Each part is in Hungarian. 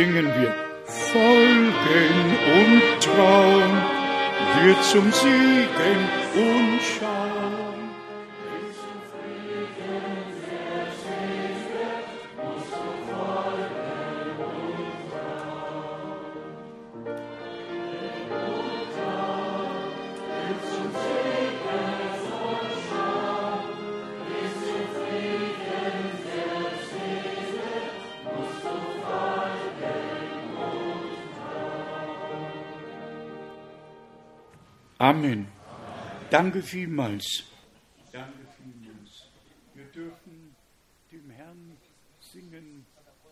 singen wir. Folgen und Trauen wird zum Siegen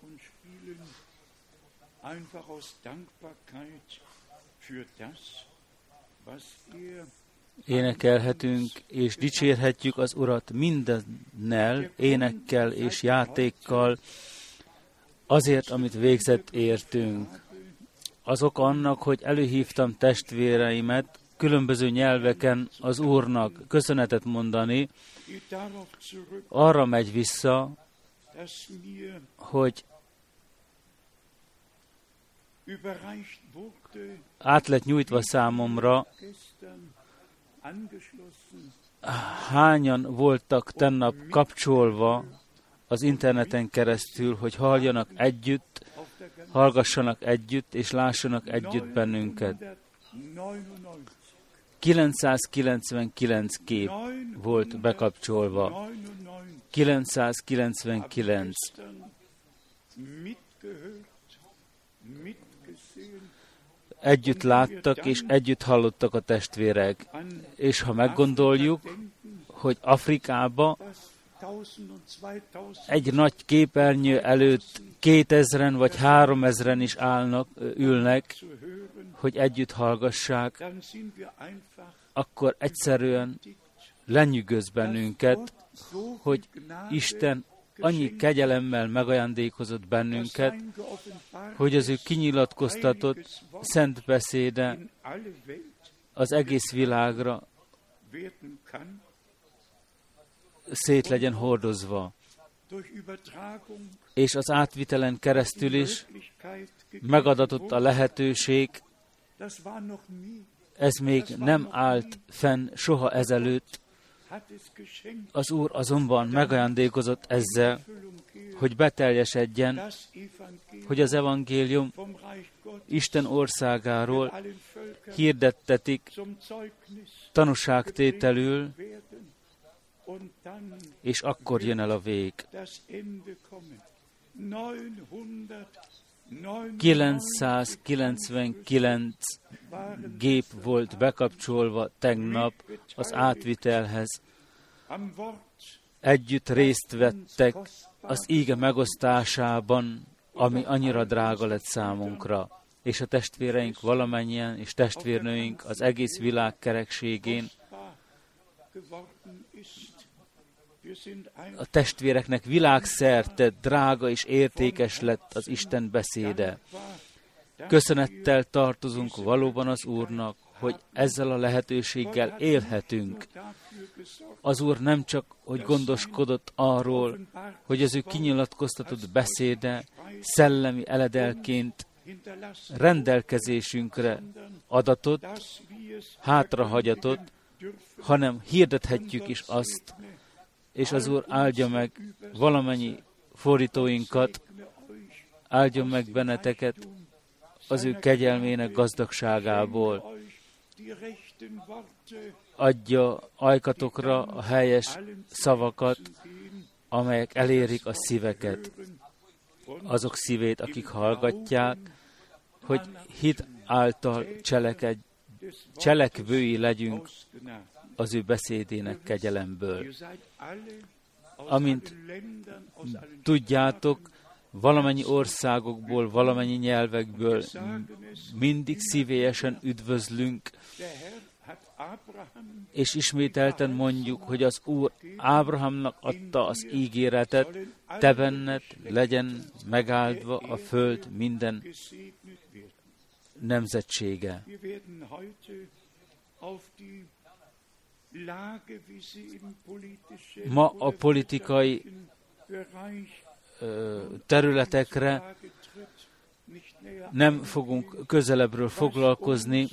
und spielen, einfach aus Dankbarkeit für das, was er énekelhetünk és dicsérhetjük az Urat mindennel, énekkel és játékkal, azért, amit végzett értünk. Azok annak, hogy előhívtam testvéreimet különböző nyelveken az Úrnak köszönetet mondani, arra megy vissza, hogy át lett nyújtva számomra, hányan voltak tennap kapcsolva az interneten keresztül, hogy halljanak együtt, hallgassanak együtt, és lássanak együtt bennünket. 999. 999 kép volt bekapcsolva. 999. Gestern mitgehört, mitgesehen Együtt láttak és együtt hallottak a testvérek. És ha meggondoljuk, hogy Afrikába was 1000 und 2000 egy nagy képernyő előtt kétezren vagy háromezren is állnak, ülnek, hogy együtt hallgassák, akkor egyszerűen lenyűgöz bennünket, hogy Isten annyi kegyelemmel megajándékozott bennünket, hogy az ő kinyilatkoztatott szent beszéde az egész világra szét legyen hordozva, és az átvitelen keresztül is megadatott a lehetőség, ez még nem állt fenn soha ezelőtt. Az Úr azonban megajándékozott ezzel, hogy beteljesedjen, hogy az evangélium Isten országáról hirdettetik tanúságtételül, és akkor jön el a vég. das Ende kommen. 999 999 waren gép volt bekapcsolva tegnap az átvitelhez. Együtt részt vettek az íge megosztásában, ami annyira drága lett számunkra. És a testvéreink valamennyien, és testvérnőink az egész világ kerekségén, a testvéreknek világszerte drága és értékes lett az Isten beszéde. Köszönettel tartozunk valóban az Úrnak, hogy ezzel a lehetőséggel élhetünk. Az Úr nem csak, hogy gondoskodott arról, hogy az ő kinyilatkoztatott beszéde szellemi eledelként rendelkezésünkre adatot, dass wir es hátrahagyatott, hanem hirdethetjük is azt, és az Úr áldja meg valamennyi fordítóinkat, áldjon meg benneteket az ő kegyelmének gazdagságából. Adja ajkatokra a helyes szavakat, amelyek elérik a szíveket, azok szívét, akik hallgatják, hogy hit által cseleked, cselekvői legyünk. Az ő beszédének kegyelemből. Amint Tudjátok, valamennyi országokból, valamennyi nyelvekből mindig szívélyesen üdvözlünk, és ismételten mondjuk, hogy az Úr Ábrahamnak adta az ígéretet, te benned legyen megáldva a föld minden nemzetsége. Ma a politikai területekre nem fogunk közelebbről foglalkozni,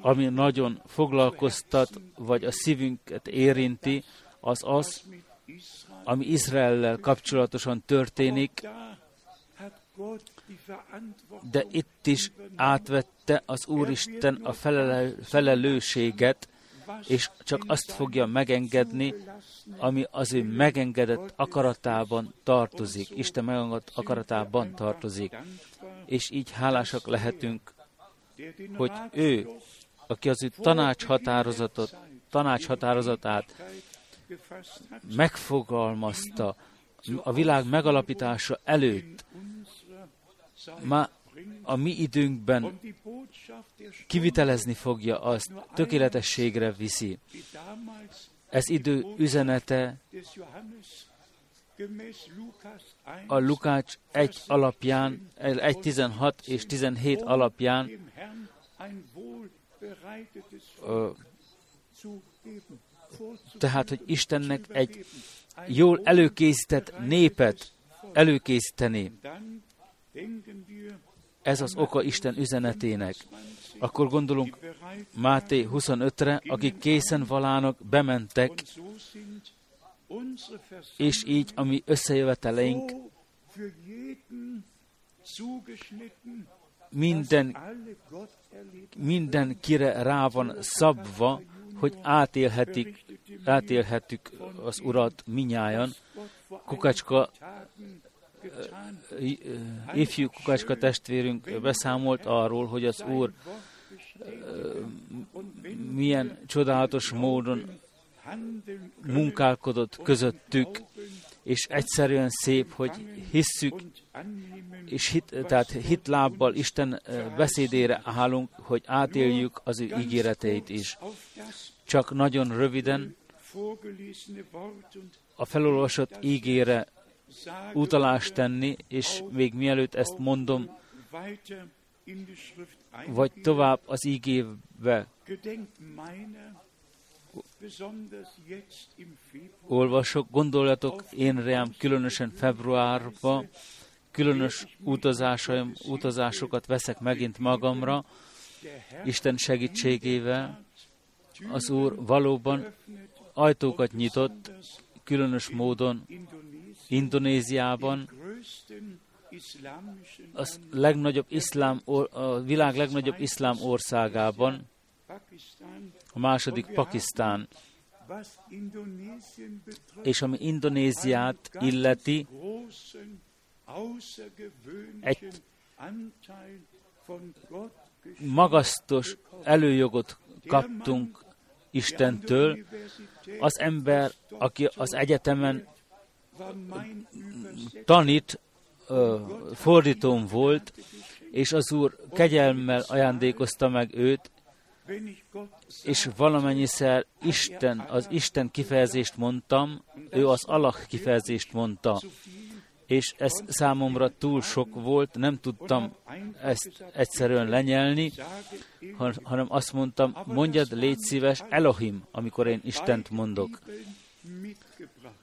ami nagyon foglalkoztat, vagy a szívünket érinti, az az, ami Izraellel kapcsolatosan történik, de itt is átvette az Úristen a felelősséget, és csak azt fogja megengedni, ami az ő megengedett akaratában tartozik. Isten megengedett akaratában tartozik. És így hálásak lehetünk, hogy ő, aki az ő tanácshatározatot, tanácshatározatát megfogalmazta a világ megalapítása előtt, ma a mi időnkben kivitelezni fogja, azt tökéletességre viszi. Ez idő üzenete a Lukács 1 alapján, 1, 16 és 17 alapján tehát, hogy Istennek egy jól előkészített népet előkészíteni. Ez az oka Isten üzenetének. Akkor gondolunk Máté 25-re, akik készen valának, bementek, és így a mi összejöveteleink minden, mindenkire rá van szabva, hogy átélhetik, átélhetük az Urat minnyájan. Kukacska ifjú Kukacska testvérünk beszámolt arról, hogy az Úr milyen csodálatos módon munkálkodott közöttük, és egyszerűen szép, hogy hisszük, és hit, tehát hitlábbal Isten beszédére állunk, hogy átéljük az ő ígéreteit is. Csak nagyon röviden a felolvasott ígére utalást tenni, és még mielőtt ezt mondom, vagy tovább az ígébe olvasok, gondoljatok én rám különösen februárban, különös utazásaim, utazásokat veszek megint magamra, Isten segítségével. Az Úr valóban ajtókat nyitott, különös módon Indonéziában, az legnagyobb iszlám, a világ legnagyobb iszlám országában, a második Pakisztán, és ami Indonéziát illeti, egy magasztos előjogot kaptunk Istentől. Az ember, aki az egyetemen tanít, fordítóm volt, és az Úr kegyelmmel ajándékozta meg őt, és valamennyiszer Isten, az Isten kifejezést mondtam, ő az Allah kifejezést mondta, és ez számomra túl sok volt, nem tudtam ezt egyszerűen lenyelni, hanem azt mondtam, mondjad, légy szíves, Elohim, amikor én Istent mondok.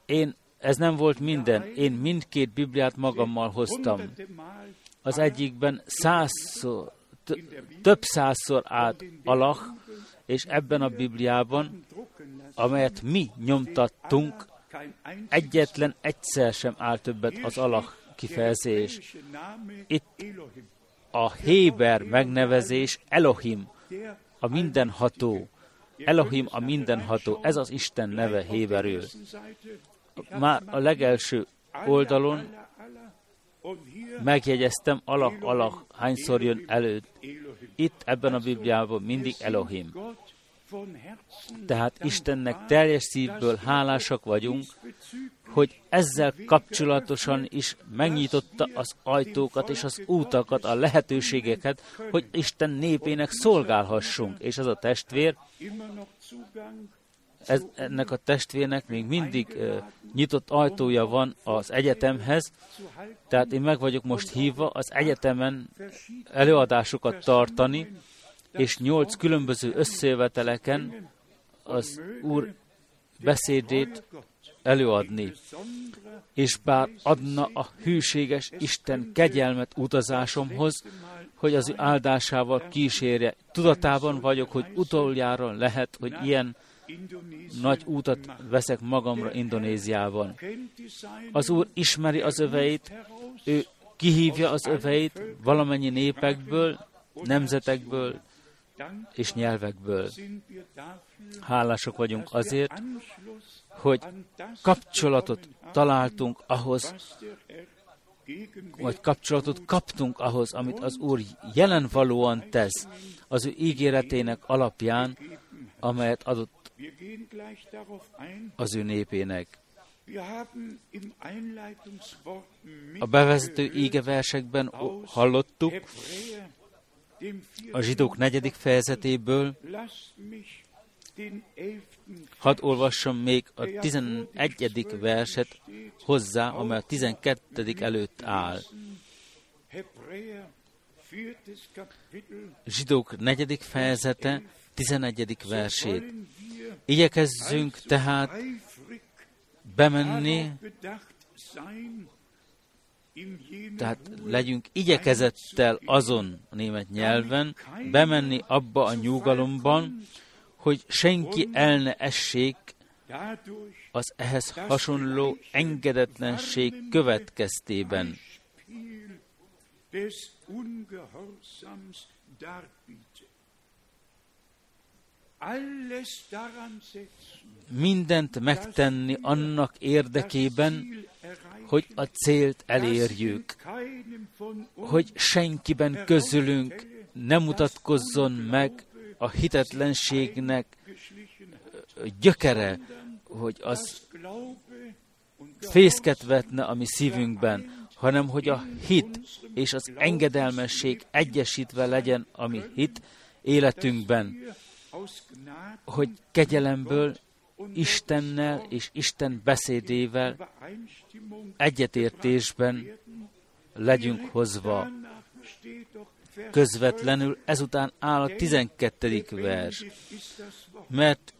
Én, ez nem volt minden, én mindkét Bibliát magammal hoztam. Az egyikben százszor, több százszor át Allah, és ebben a Bibliában, amelyet mi nyomtattunk, egyetlen egyszer sem áll többet az Allah kifejezés. Itt a Héber megnevezés Elohim, a mindenható. Elohim a mindenható, ez az Isten neve Héberül. Már a legelső oldalon megjegyeztem, alak, alak, hányszor jön elő. Itt ebben a Bibliában mindig Elohim. Tehát Istennek teljes szívből hálásak vagyunk, hogy ezzel kapcsolatosan is megnyitotta az ajtókat és az útakat, a lehetőségeket, hogy Isten népének szolgálhassunk. És ez a testvér ez, ennek a testvérnek még mindig uh, nyitott ajtója van az egyetemhez, tehát én meg vagyok most hívva az egyetemen előadásokat tartani, és nyolc különböző összejöveteleken az Úr beszédét előadni. És bár adna a hűséges Isten kegyelmet utazásomhoz, hogy az ő áldásával kísérje. Tudatában vagyok, hogy utoljára lehet, hogy ilyen nagy útat veszek magamra Indonéziában. Az Úr ismeri az öveit, ő kihívja az öveit valamennyi népekből, nemzetekből és nyelvekből. Hálások vagyunk azért, hogy kapcsolatot találtunk ahhoz, vagy kapcsolatot kaptunk ahhoz, amit az Úr jelen valóan tesz, az ő ígéretének alapján, amelyet adott az ő népének. A bevezető ígeversekben hallottuk a zsidók negyedik fejezetéből, Hadd olvassam még a 11. verset hozzá, amely a 12. előtt áll. Zsidók negyedik fejezete, 11. versét. Igyekezzünk tehát bemenni, tehát legyünk igyekezettel azon a német nyelven, bemenni abba a nyugalomban, hogy senki el ne essék az ehhez hasonló engedetlenség következtében. Mindent megtenni annak érdekében, hogy a célt elérjük, hogy senkiben közülünk ne mutatkozzon meg a hitetlenségnek gyökere, hogy az fészket vetne a mi szívünkben, hanem hogy a hit és az engedelmesség egyesítve legyen a mi hit életünkben, hogy kegyelemből Istennel és Isten beszédével egyetértésben legyünk hozva közvetlenül, ezután áll a 12. vers. Mert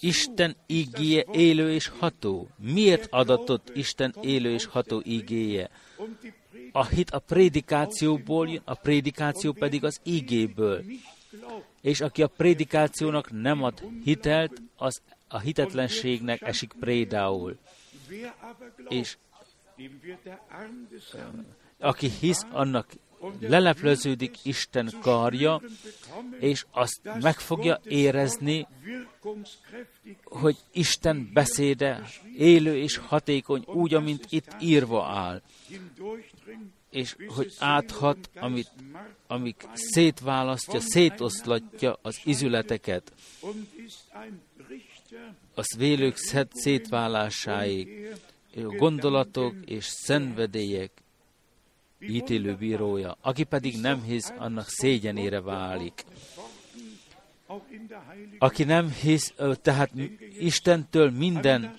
Isten ígéje élő és ható. Miért adatott Isten élő és ható ígéje? A hit a prédikációból jön, a prédikáció pedig az ígéből. És aki a prédikációnak nem ad hitelt, az a hitetlenségnek esik prédául. És aki hisz, annak lelepleződik Isten karja, és azt meg fogja érezni, hogy Isten beszéde élő és hatékony, úgy, amint itt írva áll, és hogy áthat, amit, amik szétválasztja, szétoszlatja az izületeket, az vélők szétválásáig, gondolatok és szenvedélyek ítélőbírója, aki pedig nem hisz, annak szégyenére válik. Aki nem hisz, tehát Istentől minden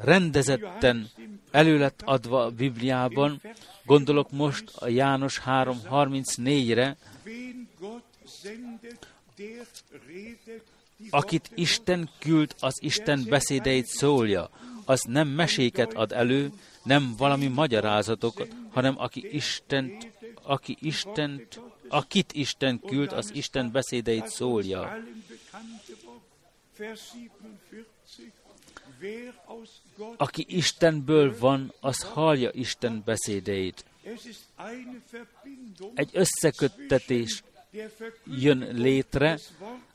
rendezetten elő lett adva a Bibliában, gondolok most a János 3.34-re, akit Isten küld, az Isten beszédeit szólja, az nem meséket ad elő, nem valami magyarázatokat, hanem aki Istent, aki Istent, akit Isten küld, az Isten beszédeit szólja. Aki Istenből van, az hallja Isten beszédeit. Egy összeköttetés jön létre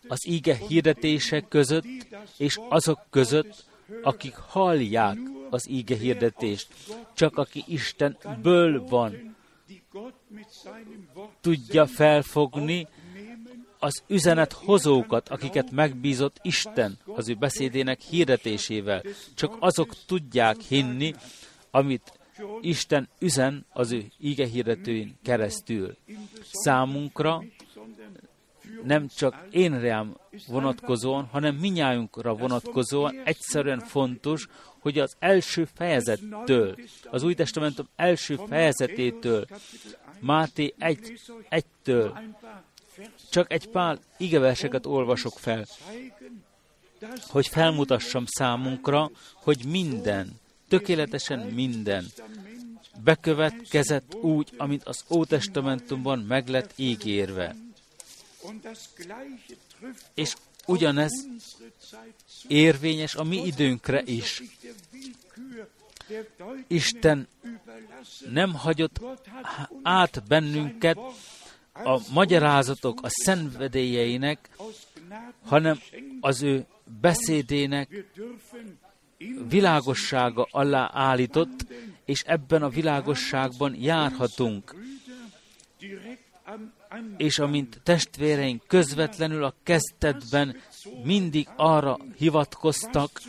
az ige hirdetések között és azok között, akik hallják az íge hirdetést. Csak aki Istenből van, tudja felfogni az üzenet hozókat, akiket megbízott Isten az ő beszédének hirdetésével. Csak azok tudják hinni, amit Isten üzen az ő íge hirdetőin keresztül. Számunkra nem csak én rám vonatkozóan, hanem minnyájunkra vonatkozóan egyszerűen fontos, hogy az első fejezettől, az Új Testamentum első fejezetétől, Máté 1, 1-től, csak egy pár igeverseket olvasok fel, hogy felmutassam számunkra, hogy minden, tökéletesen minden bekövetkezett úgy, amint az Ótestamentumban meg lett ígérve. És ugyanez érvényes a mi időnkre is. Isten nem hagyott át bennünket a magyarázatok, a szenvedélyeinek, hanem az ő beszédének világossága alá állított, és ebben a világosságban járhatunk. És amint testvéreink közvetlenül a kezdetben mindig arra hivatkoztak,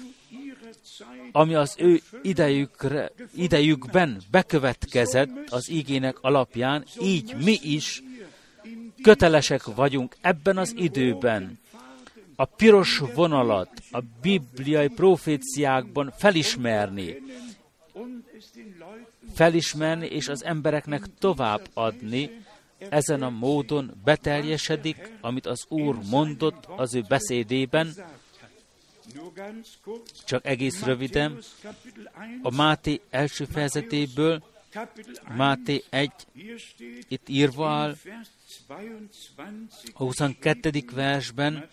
ami az ő idejükre, idejükben bekövetkezett az igének alapján, így mi is kötelesek vagyunk ebben az időben. A piros vonalat a bibliai proféciákban felismerni, felismerni és az embereknek tovább adni, ezen a módon beteljesedik, amit az Úr mondott az ő beszédében, csak egész röviden, a Máté első fejezetéből, Máté 1, itt írva áll, a 22. versben,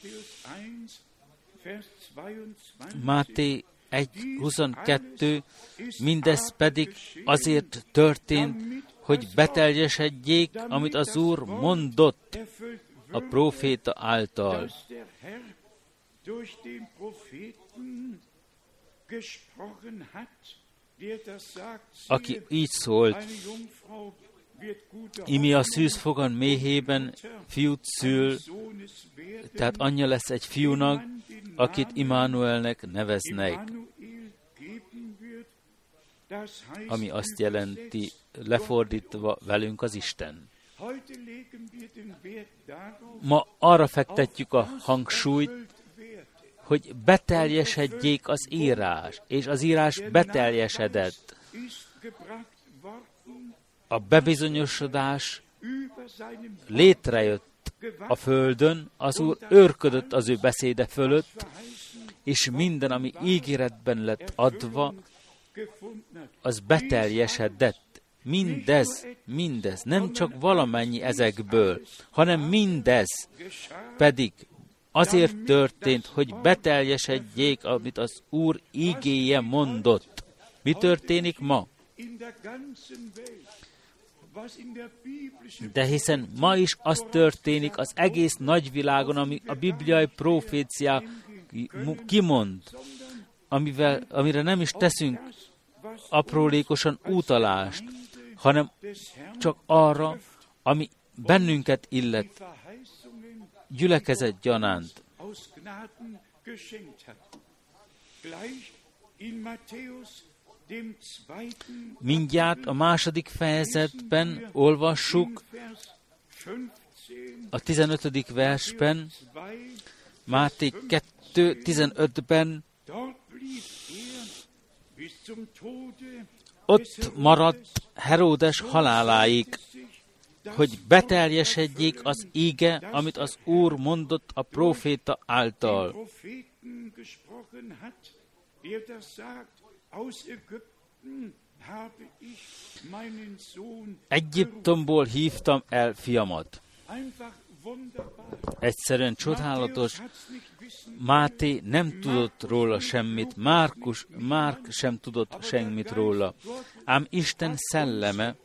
Máté 1, 22, mindez pedig azért történt, hogy beteljesedjék, amit az Úr mondott a proféta által. Aki így szólt, Imi a szűzfogan méhében fiút szül, tehát anyja lesz egy fiúnak, akit Immanuelnek neveznek, ami azt jelenti, lefordítva velünk az Isten. Ma arra fektetjük a hangsúlyt, hogy beteljesedjék az írás, és az írás beteljesedett a bebizonyosodás létrejött a földön, az Úr őrködött az ő beszéde fölött, és minden, ami ígéretben lett adva, az beteljesedett. Mindez, mindez, nem csak valamennyi ezekből, hanem mindez pedig azért történt, hogy beteljesedjék, amit az Úr ígéje mondott. Mi történik ma? De hiszen ma is az történik az egész nagyvilágon, ami a bibliai profécia kimond, amivel, amire nem is teszünk aprólékosan utalást, hanem csak arra, ami bennünket illet, gyülekezet gyanánt. Mindjárt a második fejezetben olvassuk a 15. versben, Máté 2, 15-ben, ott maradt Heródes haláláig, hogy beteljesedjék az íge, amit az Úr mondott a proféta által. Egyiptomból hívtam el fiamat. Egyszerűen csodálatos. Máté nem tudott róla semmit, Márkus, Márk sem tudott semmit róla. Ám Isten szelleme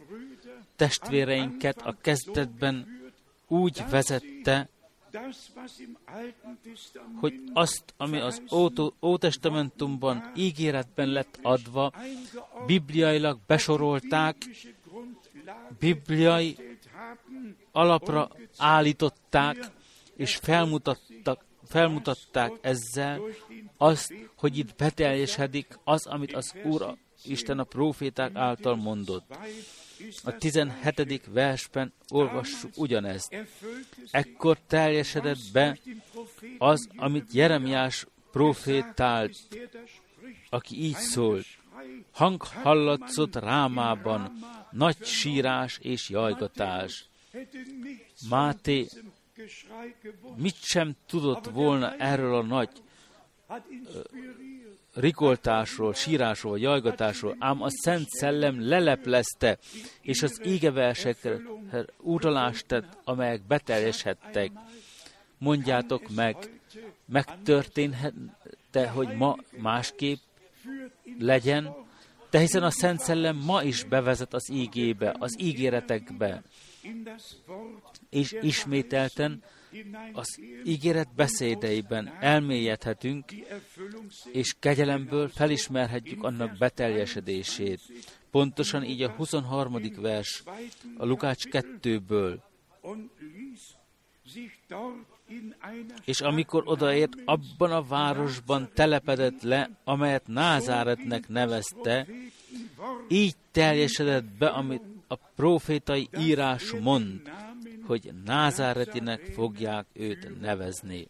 testvéreinket a kezdetben úgy vezette, hogy azt, ami az Ótestamentumban ígéretben lett adva, bibliailag besorolták, bibliai alapra állították, és felmutattak, felmutatták ezzel azt, hogy itt beteljesedik az, amit az Úr Isten a proféták által mondott. A 17. versben olvassuk ugyanezt. Ekkor teljesedett be az, amit Jeremiás profétált, aki így szólt. Hang hallatszott Rámában, nagy sírás és jajgatás. Máté mit sem tudott volna erről a nagy rikoltásról, sírásról, jajgatásról, ám a Szent Szellem leleplezte, és az ígeversekre utalást tett, amelyek beteljesedtek. Mondjátok meg, megtörténhet-e, hogy ma másképp legyen, de hiszen a Szent Szellem ma is bevezet az ígébe, az ígéretekbe, és ismételten az ígéret beszédeiben elmélyedhetünk, és kegyelemből felismerhetjük annak beteljesedését. Pontosan így a 23. vers a Lukács 2-ből. És amikor odaért, abban a városban telepedett le, amelyet Názáretnek nevezte, így teljesedett be, amit a profétai írás mond hogy Názáretinek fogják őt nevezni.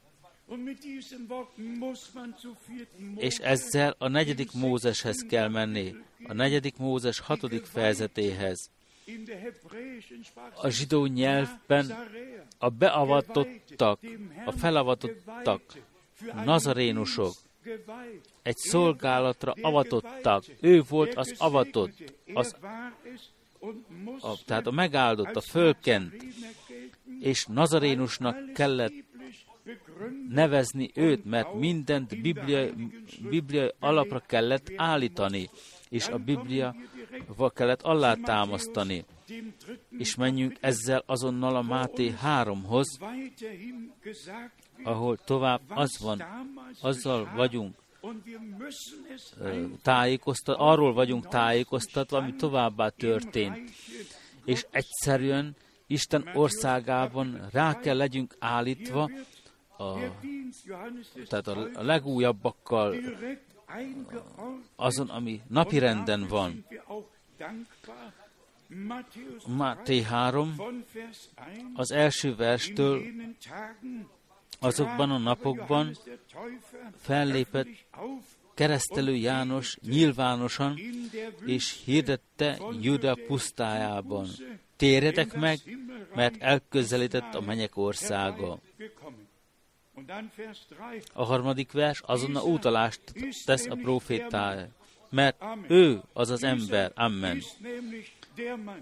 És ezzel a negyedik Mózeshez kell menni, a negyedik Mózes hatodik fejezetéhez. A zsidó nyelvben a beavatottak, a felavatottak, nazarénusok, egy szolgálatra avatottak. Ő volt az avatott, az, a, tehát a megáldott, a fölkent, és Nazarénusnak kellett nevezni őt, mert mindent bibliai, bibliai alapra kellett állítani, és a Biblia kellett alátámasztani. És menjünk ezzel azonnal a Máté 3-hoz, ahol tovább az van, azzal vagyunk tájékoztat, arról vagyunk tájékoztatva, ami továbbá történt. És egyszerűen Isten országában rá kell legyünk állítva, a, tehát a, legújabbakkal azon, ami napirenden van. Máté 3 az első verstől azokban a napokban fellépett keresztelő János nyilvánosan, és hirdette Juda pusztájában. Térjetek meg, mert elközelített a menyek országa. A harmadik vers azonnal utalást tesz a profétája, mert ő az az ember, amen.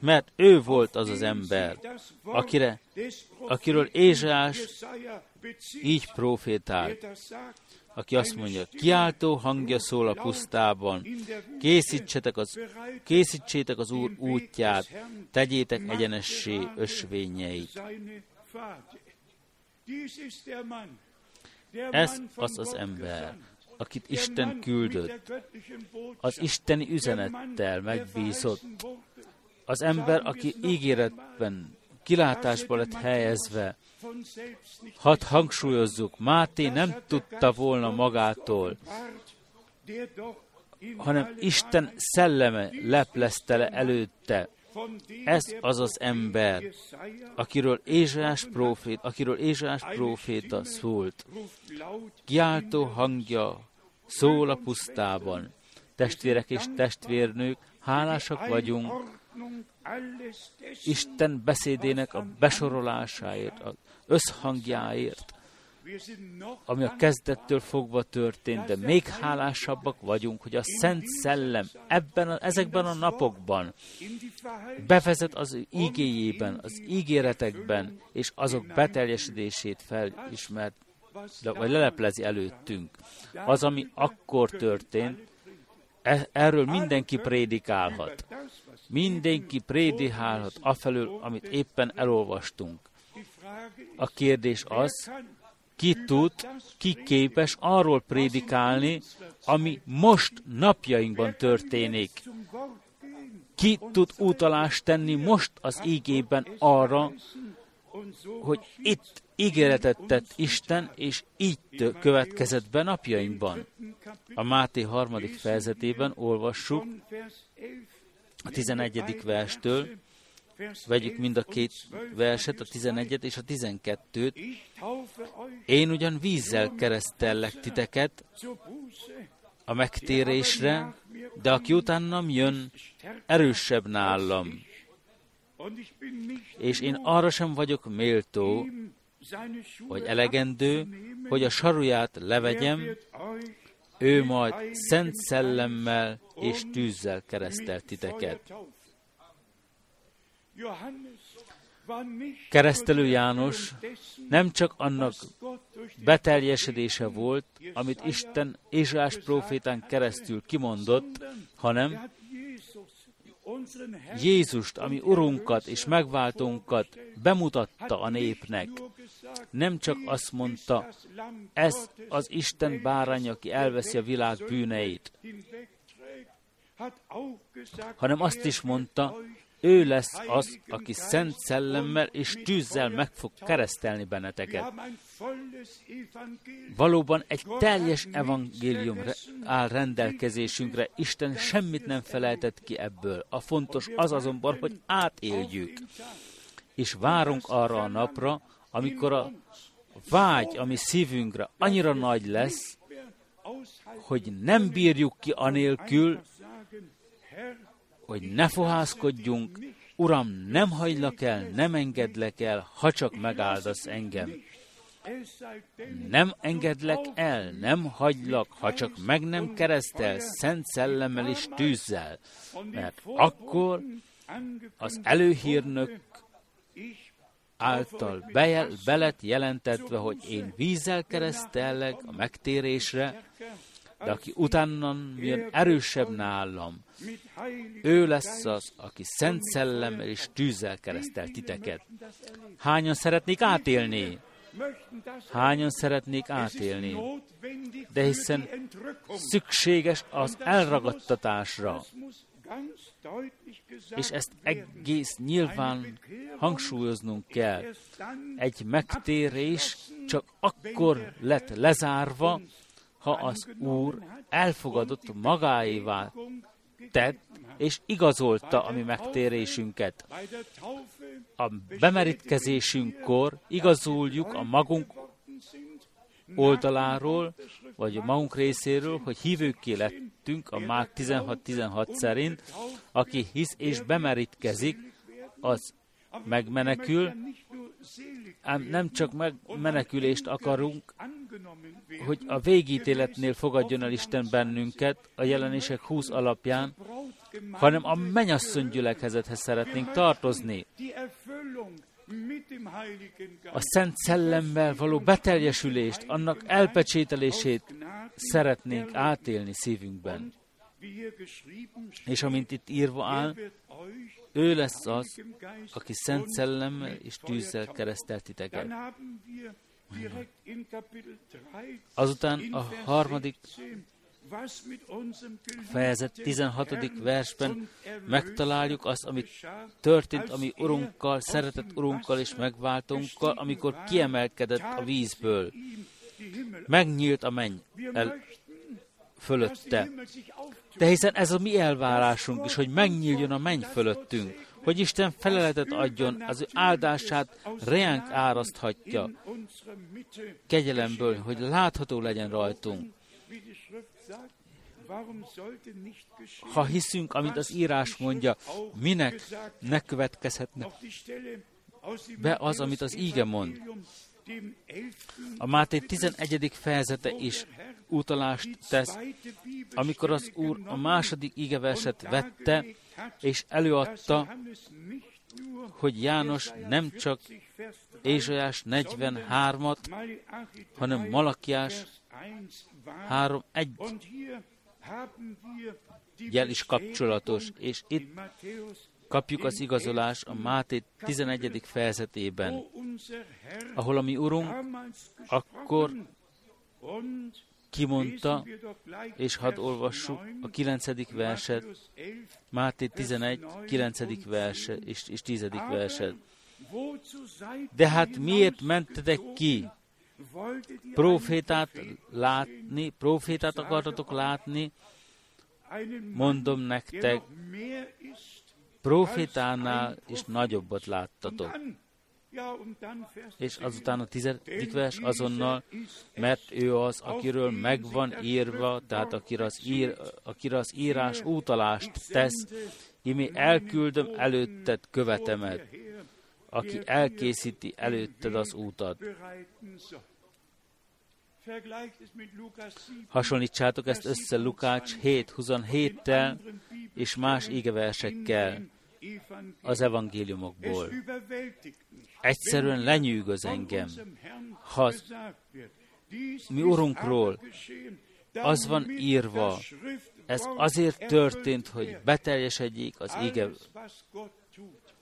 Mert ő volt az az ember, akire, akiről Ézsás így profétált, aki azt mondja, kiáltó hangja szól a pusztában, készítsetek az, készítsétek az Úr útját, tegyétek egyenessé ösvényeit. Ez az az ember, akit Isten küldött, az isteni üzenettel megbízott, az ember, aki ígéretben, kilátásba lett helyezve, Hadd hangsúlyozzuk, Máté nem tudta volna magától, hanem Isten szelleme leplezte le előtte. Ez az az ember, akiről Ézsás prófét, akiről Ézsás próféta szólt. Kiáltó hangja szól a pusztában. Testvérek és testvérnők, hálásak vagyunk Isten beszédének a besorolásáért, az összhangjáért, ami a kezdettől fogva történt, de még hálásabbak vagyunk, hogy a Szent Szellem ebben a, ezekben a napokban bevezet az ígéjében, az ígéretekben, és azok beteljesedését felismert, vagy leleplezi előttünk. Az, ami akkor történt, e, erről mindenki prédikálhat. Mindenki prédikálhat afelől, amit éppen elolvastunk. A kérdés az, ki tud, ki képes arról prédikálni, ami most napjainkban történik. Ki tud utalást tenni most az ígében arra, hogy itt ígéretet tett Isten, és így következett be napjainkban. A Máté harmadik fejezetében olvassuk a 11. verstől, Vegyük mind a két verset, a 11 és a 12-t. Én ugyan vízzel keresztellek titeket a megtérésre, de aki utánam jön, erősebb nálam. És én arra sem vagyok méltó, vagy elegendő, hogy a saruját levegyem, ő majd szent szellemmel és tűzzel keresztelt titeket. Keresztelő János nem csak annak beteljesedése volt, amit Isten Ézsás profétán keresztül kimondott, hanem Jézust, ami Urunkat és megváltónkat bemutatta a népnek. Nem csak azt mondta, ez az Isten bárány, aki elveszi a világ bűneit, hanem azt is mondta, ő lesz az, aki szent szellemmel és tűzzel meg fog keresztelni benneteket. Valóban egy teljes evangélium áll rendelkezésünkre, Isten semmit nem felejtett ki ebből. A fontos az azonban, hogy átéljük, és várunk arra a napra, amikor a vágy, ami szívünkre annyira nagy lesz, hogy nem bírjuk ki anélkül, hogy ne fohászkodjunk, Uram, nem hagylak el, nem engedlek el, ha csak megáldasz engem. Nem engedlek el, nem hagylak, ha csak meg nem keresztel, szent szellemmel és tűzzel, mert akkor az előhírnök által bejel, belet jelentetve, hogy én vízzel keresztellek a megtérésre, de aki utána jön erősebb nálam, ő lesz az, aki szent szellemmel és tűzzel keresztel titeket. Hányan szeretnék átélni? Hányan szeretnék átélni? De hiszen szükséges az elragadtatásra. És ezt egész nyilván hangsúlyoznunk kell. Egy megtérés csak akkor lett lezárva, ha az Úr elfogadott magáévá tett, és igazolta a mi megtérésünket. A bemerítkezésünkkor igazoljuk a magunk oldaláról, vagy a magunk részéről, hogy hívőké lettünk a Mák 16-16 szerint, aki hisz és bemerítkezik, az megmenekül, ám nem csak megmenekülést akarunk, hogy a végítéletnél fogadjon el Isten bennünket a jelenések 20 alapján, hanem a mennyasszony gyülekezethez szeretnénk tartozni. A Szent Szellemmel való beteljesülést, annak elpecsételését szeretnénk átélni szívünkben. És amint itt írva áll, ő lesz az, aki szent szellemmel és tűzzel keresztelt titeket. Azután a harmadik fejezet 16. versben megtaláljuk azt, amit történt, ami Urunkkal, szeretett Urunkkal és megváltónkkal, amikor kiemelkedett a vízből. Megnyílt a menny el fölötte. De hiszen ez a mi elvárásunk is, hogy megnyíljon a menny fölöttünk, hogy Isten feleletet adjon, az ő áldását reánk áraszthatja kegyelemből, hogy látható legyen rajtunk. Ha hiszünk, amit az írás mondja, minek ne következhetne be az, amit az íge mond. A Máté 11. fejezete is utalást tesz, amikor az Úr a második igeverset vette, és előadta, hogy János nem csak Ézsajás 43-at, hanem Malakiás 3.1 jel is kapcsolatos, és itt kapjuk az igazolás a Máté 11. fejezetében, ahol a mi Urunk akkor kimondta, és hadd olvassuk a 9. verset, Máté 11, 9. verse és, és 10. verset. De hát miért mentetek ki? Profétát látni, profétát akartatok látni, mondom nektek, profétánál is nagyobbat láttatok. És azután a tizedik vers azonnal, mert ő az, akiről megvan írva, tehát akire az, ír, akire az írás útalást tesz, imi elküldöm előtted követemet. aki elkészíti előtted az útat. Hasonlítsátok ezt össze Lukács 7.27-tel és más ígeversekkel az evangéliumokból. Egyszerűen lenyűgöz engem, ha mi Urunkról az van írva, ez azért történt, hogy beteljesedjék az ége.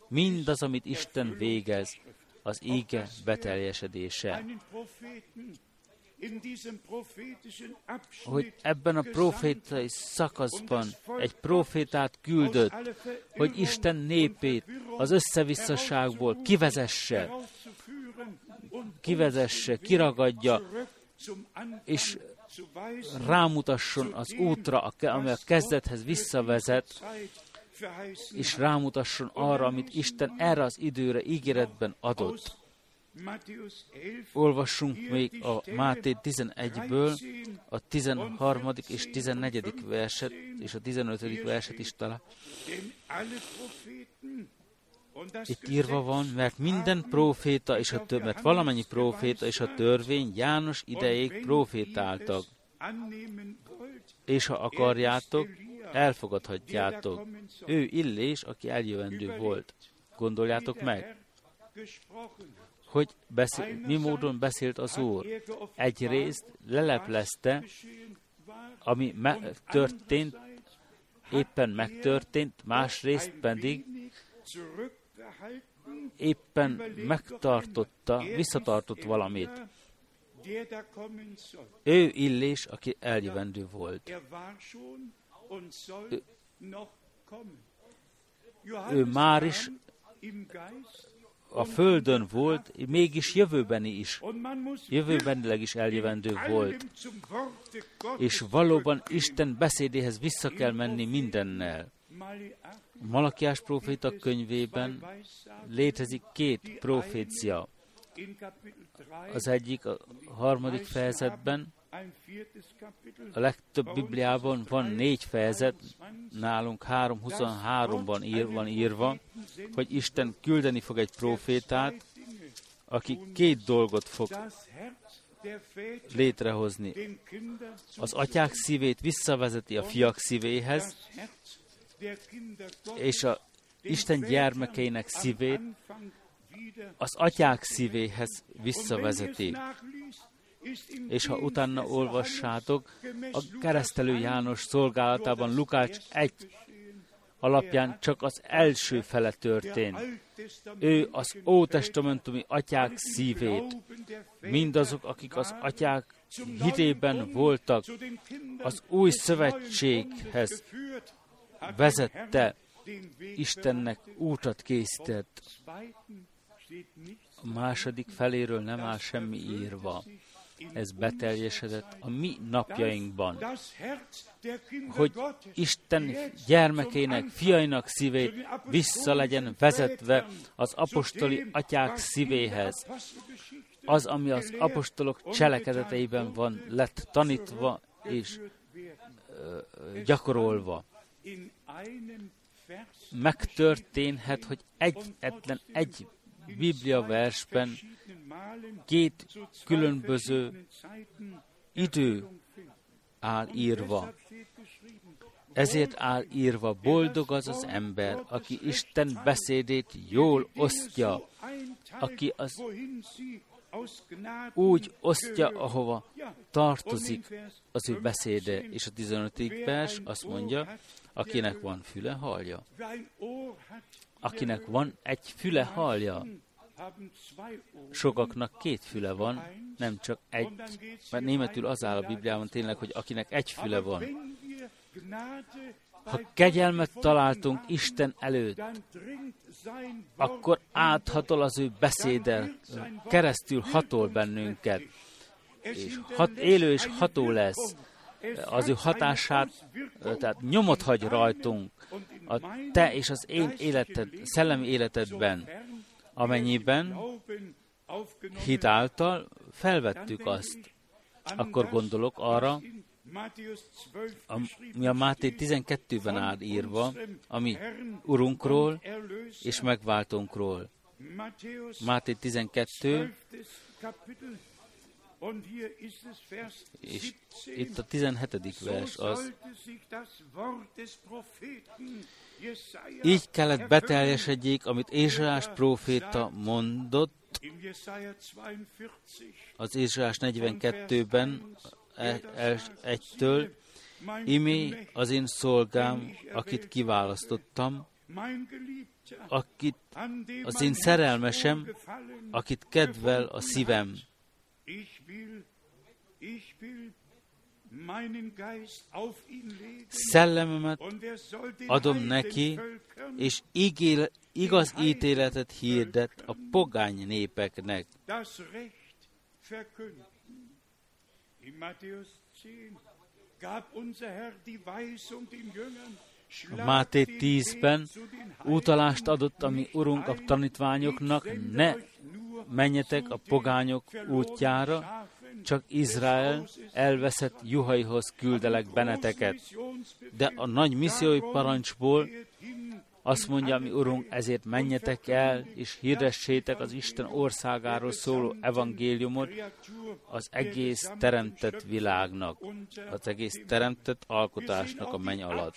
Mindaz, amit Isten végez, az ége beteljesedése hogy ebben a profétai szakaszban egy profétát küldött, hogy Isten népét az összevisszaságból kivezesse, kivezesse, kiragadja, és rámutasson az útra, ami a kezdethez visszavezet, és rámutasson arra, amit Isten erre az időre ígéretben adott. Olvassunk még a Máté 11-ből a 13. és 14. verset, és a 15. verset is talán. Itt írva van, mert minden proféta és a több, mert valamennyi proféta és a törvény János idejéig profétáltak. És ha akarjátok, elfogadhatjátok. Ő Illés, aki eljövendő volt. Gondoljátok meg hogy beszél, mi módon beszélt az Úr. Egyrészt leleplezte, ami me- történt, éppen megtörtént, másrészt pedig éppen megtartotta, visszatartott valamit. Ő Illés, aki eljövendő volt. Ő, ő már is a földön volt, mégis jövőbeni is, jövőbenileg is eljövendő volt. És valóban Isten beszédéhez vissza kell menni mindennel. Malakiás proféta könyvében létezik két profécia. Az egyik a harmadik fejezetben, a legtöbb Bibliában van négy fejezet, nálunk 3.23-ban ír, van írva, hogy Isten küldeni fog egy profétát, aki két dolgot fog létrehozni. Az atyák szívét visszavezeti a fiak szívéhez, és a Isten gyermekeinek szívét az atyák szívéhez visszavezeti és ha utána olvassátok, a keresztelő János szolgálatában Lukács egy alapján csak az első fele történt. Ő az ótestamentumi atyák szívét, mindazok, akik az atyák hitében voltak, az új szövetséghez vezette, Istennek útat készített. A második feléről nem áll semmi írva ez beteljesedett a mi napjainkban, hogy Isten gyermekének, fiainak szívét vissza legyen vezetve az apostoli atyák szívéhez. Az, ami az apostolok cselekedeteiben van, lett tanítva és ö, gyakorolva. Megtörténhet, hogy egyetlen egy Biblia versben két különböző idő áll írva. Ezért áll írva, boldog az az ember, aki Isten beszédét jól osztja, aki az úgy osztja, ahova tartozik az ő beszéde. És a 15. vers azt mondja, akinek van füle, hallja. Akinek van egy füle, hallja. Sokaknak két füle van, nem csak egy, mert németül az áll a Bibliában tényleg, hogy akinek egy füle van. Ha kegyelmet találtunk Isten előtt, akkor áthatol az ő beszéddel, keresztül hatol bennünket, és hat, élő és ható lesz. Az ő hatását, tehát nyomot hagy rajtunk a te és az én életed, szellemi életedben amennyiben hit által felvettük azt, akkor gondolok arra, ami a Máté 12-ben áll írva, ami Urunkról és megváltónkról. Máté 12, és 17. itt a 17. So vers az, így kellett beteljesedjék, amit Ézsaiás próféta mondott, In Jesaja 42, az Ézsaiás 42-ben, e- egytől, Imé az én szolgám, akit kiválasztottam, akit, az én szerelmesem, akit kedvel a szívem. Szellememet er adom neki, és ígél, igaz ítéletet hirdet a pogány népeknek. das Recht verkünden. In Matthäus 10 gab unser Herr die Weisung den Jüngern, Máté den 10-ben Weg zu den Heiden utalást adott a mi nicht Urunk a tanítványoknak, ne menjetek a pogányok útjára, csak Izrael elveszett juhaihoz küldelek benneteket. De a nagy missziói parancsból azt mondja, mi Urunk, ezért menjetek el, és hirdessétek az Isten országáról szóló evangéliumot az egész teremtett világnak, az egész teremtett alkotásnak a menny alatt.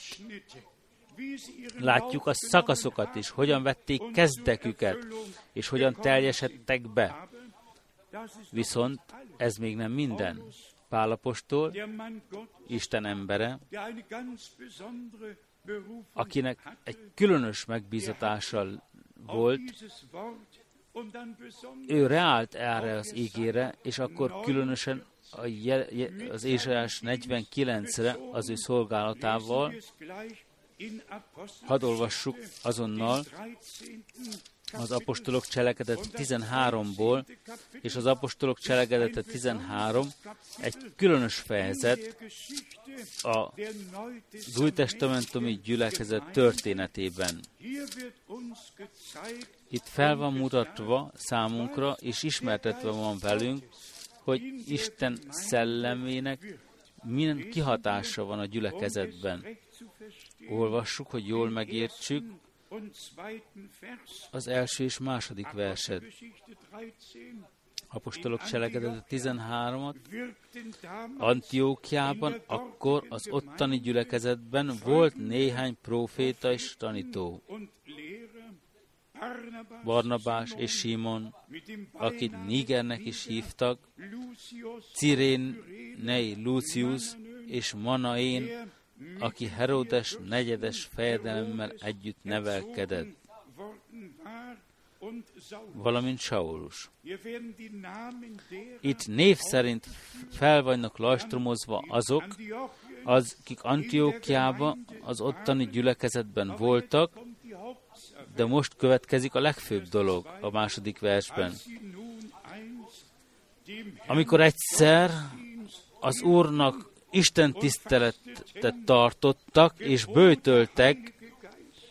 Látjuk a szakaszokat is, hogyan vették kezdeküket, és hogyan teljesedtek be. Viszont ez még nem minden. Pálapostól, Isten embere, akinek egy különös megbízatással volt, ő reált erre az ígére, és akkor különösen a je, je, az Ézsaiás 49-re az ő szolgálatával, hadd olvassuk azonnal az apostolok cselekedete 13-ból, és az apostolok cselekedete 13 egy különös fejezet az új testamentumi gyülekezet történetében. Itt fel van mutatva számunkra, és ismertetve van velünk, hogy Isten szellemének milyen kihatása van a gyülekezetben. Olvassuk, hogy jól megértsük az első és második verset. Apostolok cselekedete 13-at. Antiókiában akkor az ottani gyülekezetben volt néhány próféta és tanító. Barnabás és Simon, akit Nigernek is hívtak, Cirénei Lucius és Manaén, aki Herodes negyedes fejedelemmel együtt nevelkedett, valamint Saulus. Itt név szerint fel vannak lajstromozva azok, az, akik Antiókiában az ottani gyülekezetben voltak, de most következik a legfőbb dolog a második versben. Amikor egyszer az Úrnak Isten tiszteletet tartottak és bőtöltek,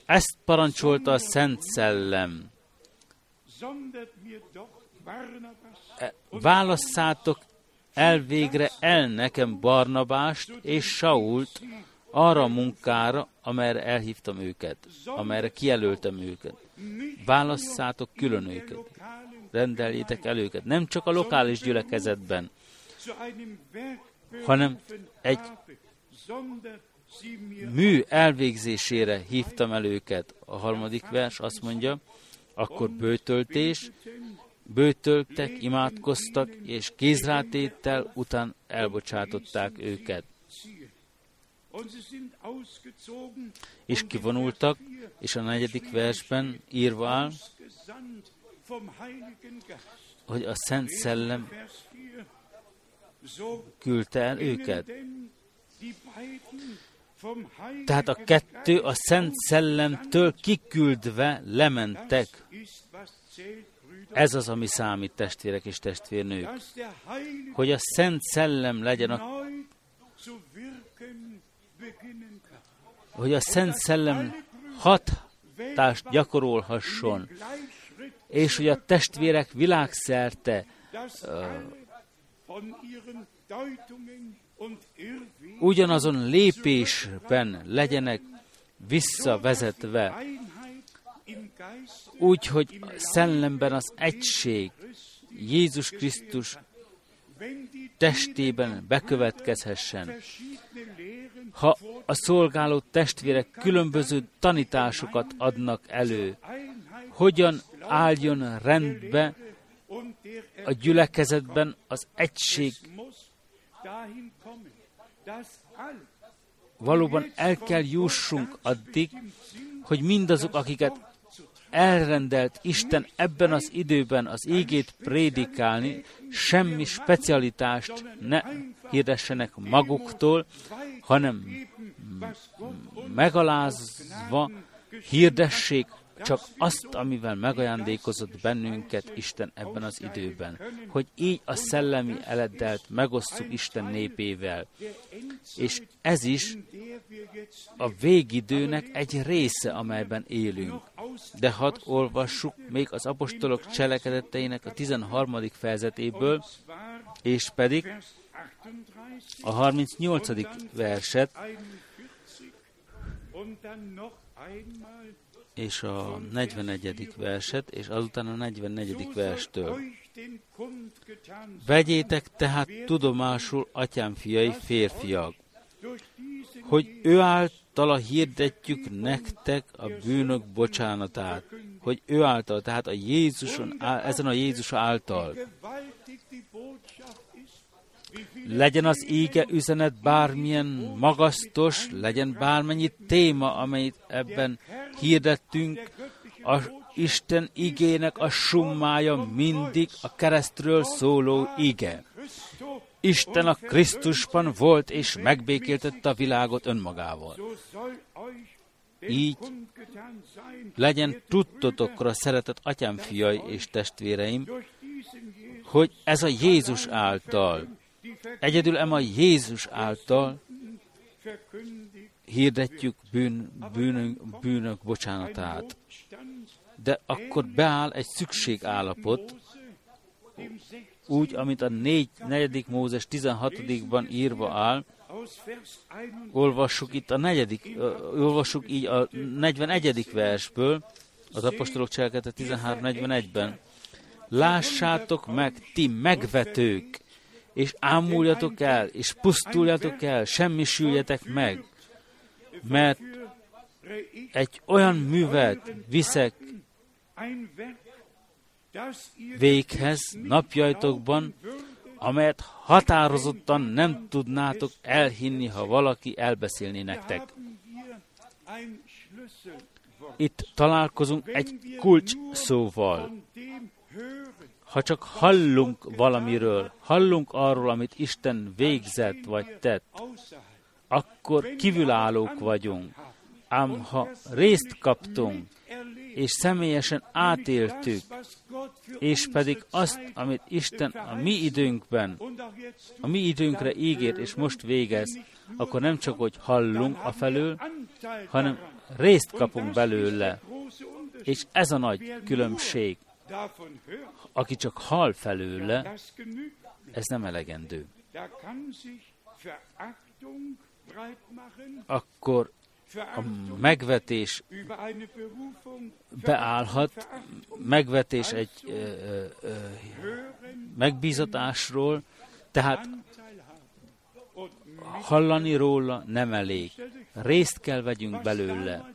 ezt parancsolta a Szent Szellem. Válasszátok el végre el nekem Barnabást és Sault arra a munkára, amelyre elhívtam őket, amelyre kijelöltem őket. Válasszátok külön őket. Rendeljétek el őket. Nem csak a lokális gyülekezetben, hanem egy mű elvégzésére hívtam el őket. A harmadik vers azt mondja, akkor bőtöltés, bőtöltek, imádkoztak, és kézrátéttel után elbocsátották őket. És kivonultak, és a negyedik versben írva áll, hogy a Szent Szellem küldte el őket. Tehát a kettő a Szent Szellemtől kiküldve lementek. Ez az, ami számít, testvérek és testvérnők. Hogy a Szent Szellem legyen a hogy a Szent Szellem hatást gyakorolhasson, és hogy a testvérek világszerte ugyanazon lépésben legyenek visszavezetve úgy, hogy szellemben az egység Jézus Krisztus testében bekövetkezhessen. Ha a szolgáló testvérek különböző tanításokat adnak elő, hogyan álljon rendbe a gyülekezetben az egység valóban el kell jussunk addig, hogy mindazok, akiket elrendelt Isten ebben az időben az ígét prédikálni, semmi specialitást ne hirdessenek maguktól, hanem megalázva hirdessék csak azt, amivel megajándékozott bennünket Isten ebben az időben, hogy így a szellemi eleddelt megosztjuk Isten népével. És ez is a végidőnek egy része, amelyben élünk. De hadd olvassuk még az apostolok cselekedeteinek a 13. fejezetéből, és pedig a 38. verset, és a 41. verset, és azután a 44. verstől. Vegyétek tehát tudomásul, atyám fiai, férfiak, hogy ő általa hirdetjük nektek a bűnök bocsánatát, hogy ő által, tehát a Jézuson, ezen a Jézus által. Legyen az ége üzenet bármilyen magasztos, legyen bármennyi téma, amelyet ebben hirdettünk, a Isten igének a summája mindig a keresztről szóló ige. Isten a Krisztusban volt és megbékéltette a világot önmagával. Így legyen tudtotokra szeretett atyám fiai és testvéreim, hogy ez a Jézus által, egyedül ema Jézus által hirdetjük bűn, bűnök, bűnök bocsánatát. De akkor beáll egy szükségállapot, úgy, amit a 4, 4. Mózes 16-ban írva áll, olvassuk itt a negyedik, olvassuk így a 41. versből, az apostolok cselekedete 13.41-ben. Lássátok meg, ti megvetők, és ámuljatok el, és pusztuljatok el, semmisüljetek meg, mert egy olyan művet viszek véghez napjaitokban, amelyet határozottan nem tudnátok elhinni, ha valaki elbeszélni nektek. Itt találkozunk egy kulcs szóval. Ha csak hallunk valamiről, hallunk arról, amit Isten végzett vagy tett, akkor kívülállók vagyunk. Ám ha részt kaptunk, és személyesen átéltük, és pedig azt, amit Isten a mi időnkben, a mi időnkre ígért, és most végez, akkor nem csak, hogy hallunk a felől, hanem részt kapunk belőle. És ez a nagy különbség. Aki csak hall felőle, ez nem elegendő. Akkor a megvetés beállhat, megvetés egy ö, ö, megbízatásról, tehát hallani róla nem elég. Részt kell vegyünk belőle.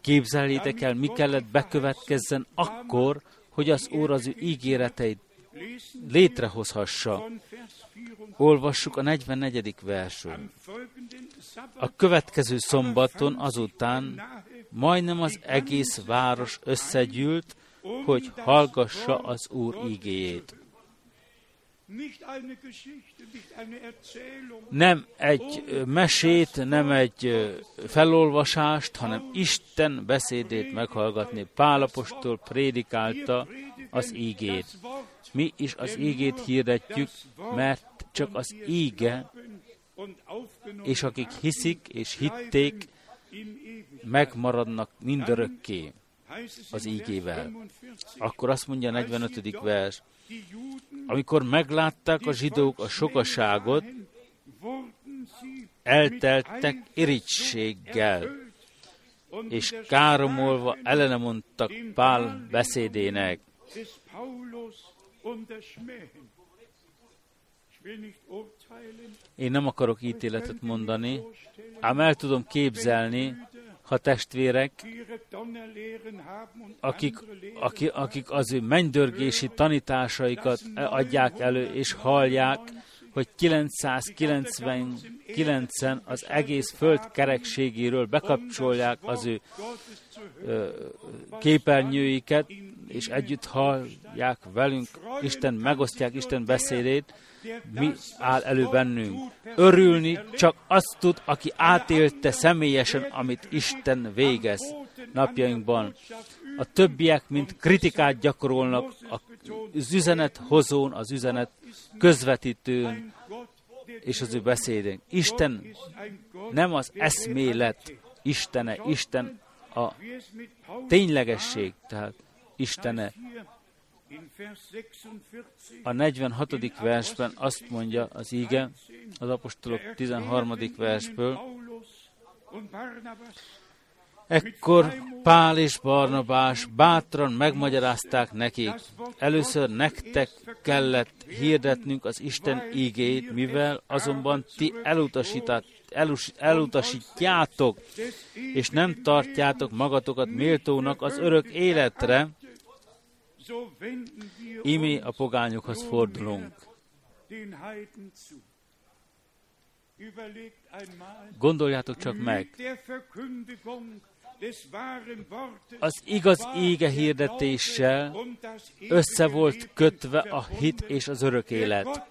Képzeljétek el, mi kellett bekövetkezzen akkor, hogy az Úr az ő ígéreteit létrehozhassa. Olvassuk a 44. versről. A következő szombaton azután majdnem az egész város összegyűlt, hogy hallgassa az Úr ígéjét. Nem egy mesét, nem egy felolvasást, hanem Isten beszédét meghallgatni. Pálapostól prédikálta az ígét. Mi is az ígét hirdetjük, mert csak az íge, és akik hiszik és hitték, megmaradnak mindörökké az ígével. Akkor azt mondja a 45. vers, amikor meglátták a zsidók a sokaságot, elteltek irítséggel, és káromolva ellene mondtak Pál beszédének. Én nem akarok ítéletet mondani, ám el tudom képzelni, ha testvérek, akik, akik, akik az ő mennydörgési tanításaikat adják elő, és hallják, hogy 999-en az egész föld kerekségéről bekapcsolják az ő ö, képernyőiket, és együtt hallják velünk, Isten megosztják Isten beszédét, mi áll elő bennünk. Örülni csak azt tud, aki átélte személyesen, amit Isten végez napjainkban. A többiek, mint kritikát gyakorolnak az üzenet hozón, az üzenet közvetítőn és az ő beszédén. Isten nem az eszmélet Istene, Isten a ténylegesség, tehát Istene. A 46. versben azt mondja az íge, az apostolok 13. versből, Ekkor Pál és Barnabás bátran megmagyarázták nekik, először nektek kellett hirdetnünk az Isten ígét, mivel azonban ti elus, elutasítjátok, és nem tartjátok magatokat méltónak az örök életre, imi a pogányokhoz fordulunk. Gondoljátok csak meg, az igaz ége hirdetéssel össze volt kötve a hit és az örök élet.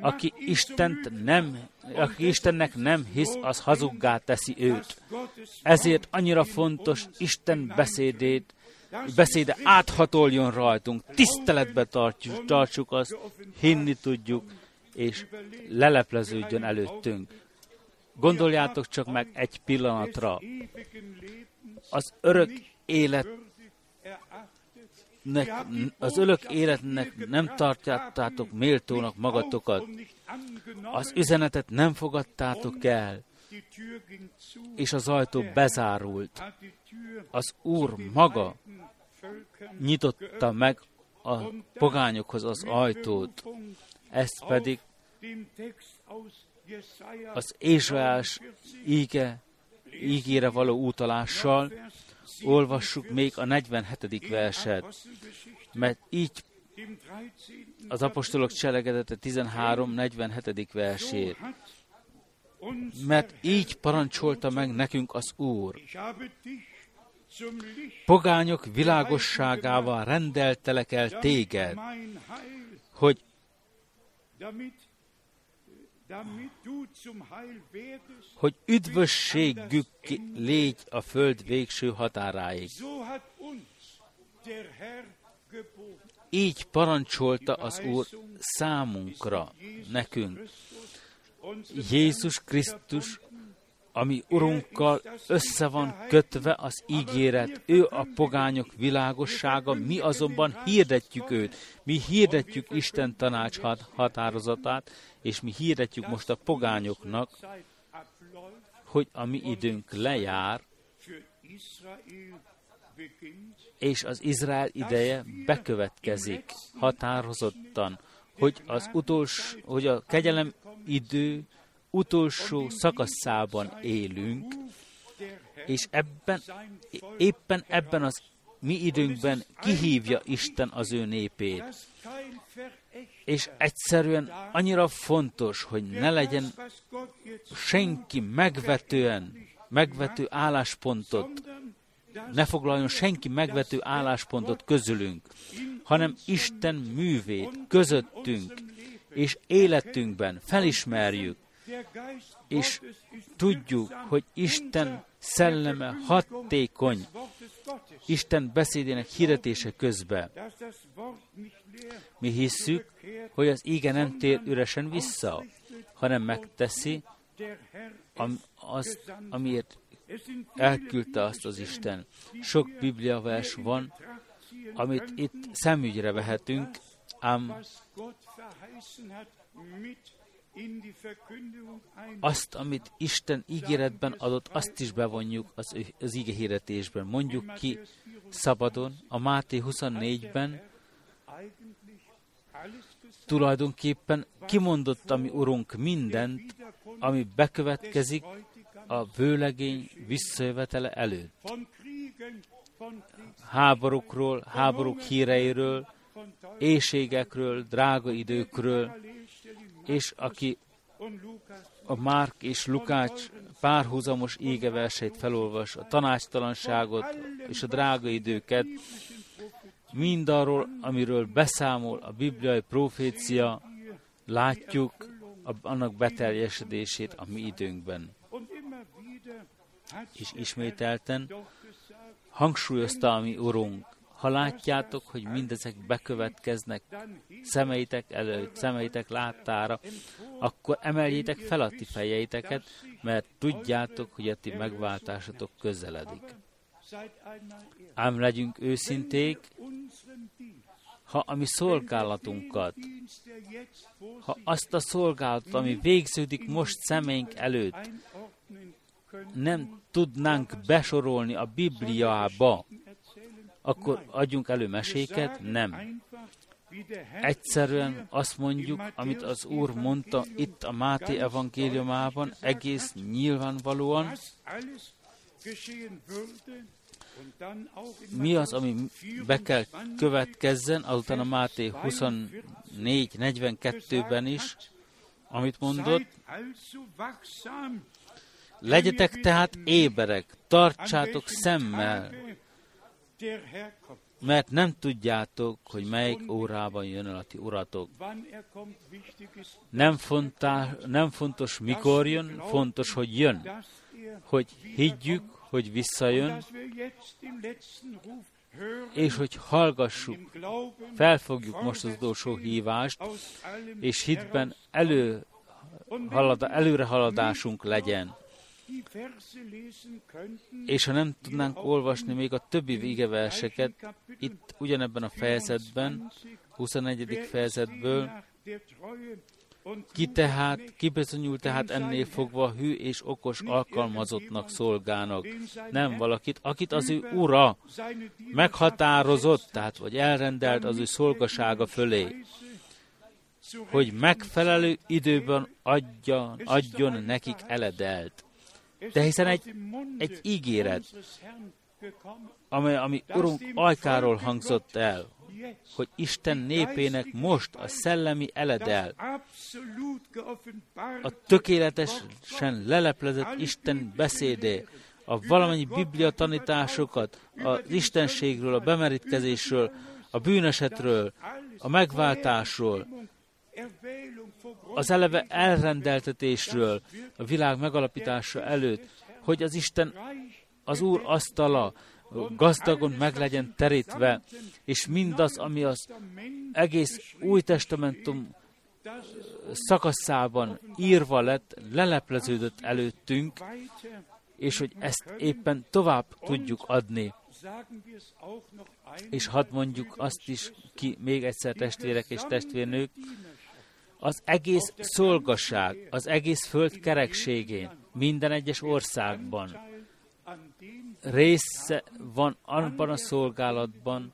Aki, Istent nem, aki Istennek nem hisz, az hazuggá teszi őt. Ezért annyira fontos Isten beszédét, beszéde áthatoljon rajtunk, tiszteletbe tartjuk, tartsuk azt, hinni tudjuk, és lelepleződjön előttünk. Gondoljátok csak meg egy pillanatra. Az örök élet az örök életnek nem tartjátok méltónak magatokat. Az üzenetet nem fogadtátok el, és az ajtó bezárult. Az Úr maga nyitotta meg a pogányokhoz az ajtót. Ezt pedig az Ézsajás íge, ígére való utalással olvassuk még a 47. verset, mert így az apostolok cselekedete 13. 47. versét. Mert így parancsolta meg nekünk az Úr. Pogányok világosságával rendeltelek el téged, hogy hogy üdvösségük légy a föld végső határáig. Így parancsolta az Úr számunkra, nekünk. Jézus Krisztus ami Urunkkal össze van kötve az ígéret. Ő a pogányok világossága, mi azonban hirdetjük őt. Mi hirdetjük Isten tanács határozatát, és mi hirdetjük most a pogányoknak, hogy a mi időnk lejár, és az Izrael ideje bekövetkezik határozottan, hogy az utolsó, hogy a kegyelem idő utolsó szakaszában élünk, és ebben, éppen ebben az mi időnkben kihívja Isten az ő népét. És egyszerűen annyira fontos, hogy ne legyen senki megvetően, megvető álláspontot, ne foglaljon senki megvető álláspontot közülünk, hanem Isten művét közöttünk és életünkben felismerjük, és tudjuk, hogy Isten szelleme hatékony Isten beszédének hirdetése közben. Mi hisszük, hogy az íge nem tér üresen vissza, hanem megteszi am, azt, amiért elküldte azt az Isten. Sok bibliavers van, amit itt szemügyre vehetünk, ám azt, amit Isten ígéretben adott, azt is bevonjuk az, az ige hirdetésben. Mondjuk ki szabadon, a Máté 24-ben tulajdonképpen kimondott a mi Urunk mindent, ami bekövetkezik a vőlegény visszajövetele előtt. Háborúkról, háborúk híreiről, éjségekről, drága időkről, és aki a Márk és Lukács párhuzamos égeverseit felolvas, a tanácstalanságot és a drága időket, mindarról, amiről beszámol a bibliai profécia, látjuk annak beteljesedését a mi időnkben. És ismételten hangsúlyozta a mi Urunk, ha látjátok, hogy mindezek bekövetkeznek szemeitek előtt, szemeitek láttára, akkor emeljétek fel a ti fejeiteket, mert tudjátok, hogy a ti megváltásatok közeledik. Ám legyünk őszinték, ha a mi szolgálatunkat, ha azt a szolgálatot, ami végződik most szemeink előtt, nem tudnánk besorolni a Bibliába, akkor adjunk elő meséket? Nem. Egyszerűen azt mondjuk, amit az Úr mondta itt a Máté evangéliumában, egész nyilvánvalóan, mi az, ami be kell következzen, azután a Máté 24-42-ben is, amit mondott, legyetek tehát éberek, tartsátok szemmel, mert nem tudjátok, hogy melyik órában jön el a ti uratok. Nem, fontá, nem fontos, mikor jön, fontos, hogy jön. Hogy higgyük, hogy visszajön, és hogy hallgassuk, felfogjuk most az utolsó hívást, és hitben elő, halada, előrehaladásunk legyen. És ha nem tudnánk olvasni még a többi végeverseket, itt ugyanebben a fejezetben, 21. fejezetből, ki tehát, ki bizonyul tehát ennél fogva hű és okos alkalmazottnak szolgának, nem valakit, akit az ő ura meghatározott, tehát vagy elrendelt az ő szolgasága fölé, hogy megfelelő időben adjon, adjon nekik eledelt. De hiszen egy, egy ígéret, amely, ami Urunk ajkáról hangzott el, hogy Isten népének most a szellemi eledel, a tökéletesen leleplezett Isten beszédé, a valamennyi biblia tanításokat, az istenségről, a bemerítkezésről, a bűnesetről, a megváltásról, az eleve elrendeltetésről a világ megalapítása előtt, hogy az Isten, az Úr asztala gazdagon meg legyen terítve, és mindaz, ami az egész új testamentum szakaszában írva lett, lelepleződött előttünk, és hogy ezt éppen tovább tudjuk adni. És hadd mondjuk azt is ki még egyszer testvérek és testvérnők, az egész szolgasság, az egész föld kerekségén, minden egyes országban része van abban a szolgálatban,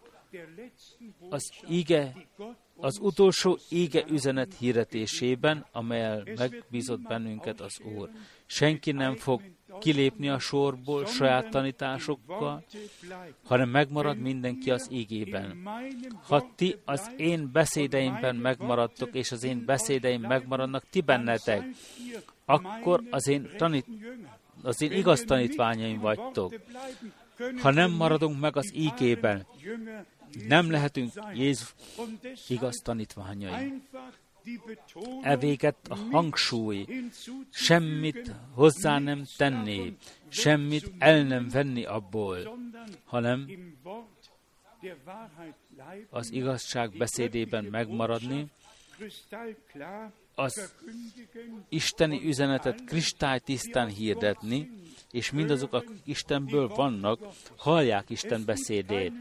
az ige, az utolsó ige üzenet hirdetésében, amelyel megbízott bennünket az Úr. Senki nem fog kilépni a sorból saját tanításokkal, hanem megmarad mindenki az ígében. Ha ti az én beszédeimben megmaradtok, és az én beszédeim megmaradnak ti bennetek, akkor az én, tanít, az én igaz tanítványaim vagytok. Ha nem maradunk meg az ígében, nem lehetünk Jézus igaz tanítványai evéget a hangsúly, semmit hozzá nem tenni, semmit el nem venni abból, hanem az igazság beszédében megmaradni, az isteni üzenetet kristálytisztán hirdetni, és mindazok, akik Istenből vannak, hallják Isten beszédét.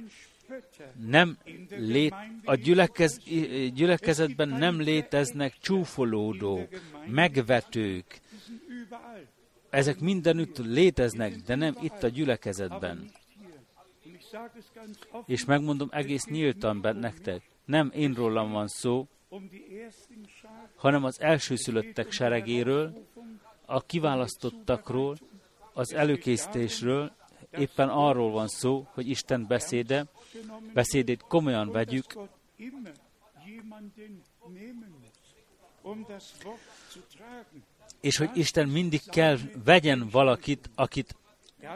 Nem lét, a gyülekez, gyülekezetben nem léteznek csúfolódók, megvetők. Ezek mindenütt léteznek, de nem itt a gyülekezetben. És megmondom egész nyíltan nektek, nem én rólam van szó, hanem az elsőszülöttek seregéről, a kiválasztottakról, az előkészítésről, éppen arról van szó, hogy Isten beszéde, beszédét komolyan vegyük, és hogy Isten mindig kell vegyen valakit, akit,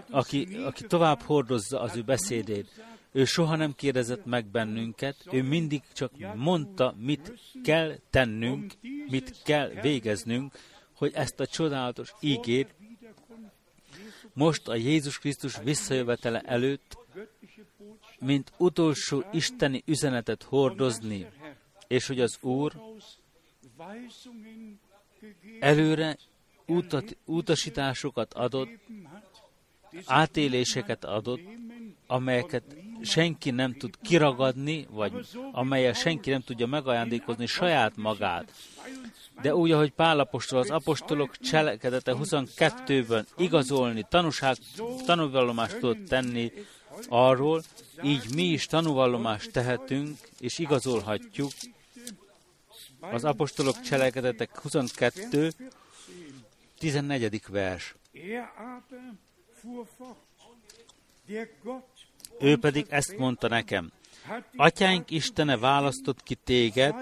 aki, aki tovább hordozza az ő beszédét. Ő soha nem kérdezett meg bennünket, ő mindig csak mondta, mit kell tennünk, mit kell végeznünk, hogy ezt a csodálatos ígét most a Jézus Krisztus visszajövetele előtt, mint utolsó isteni üzenetet hordozni, és hogy az Úr előre utat, utasításokat adott, átéléseket adott, amelyeket senki nem tud kiragadni, vagy amelyel senki nem tudja megajándékozni saját magát. De úgy, ahogy Pálapostól az apostolok cselekedete 22-ben igazolni, tanúság, tanúvallomást tud tenni arról, így mi is tanúvallomást tehetünk, és igazolhatjuk az apostolok cselekedetek 22, 14. vers. Ő pedig ezt mondta nekem, Atyánk Istene választott ki téged,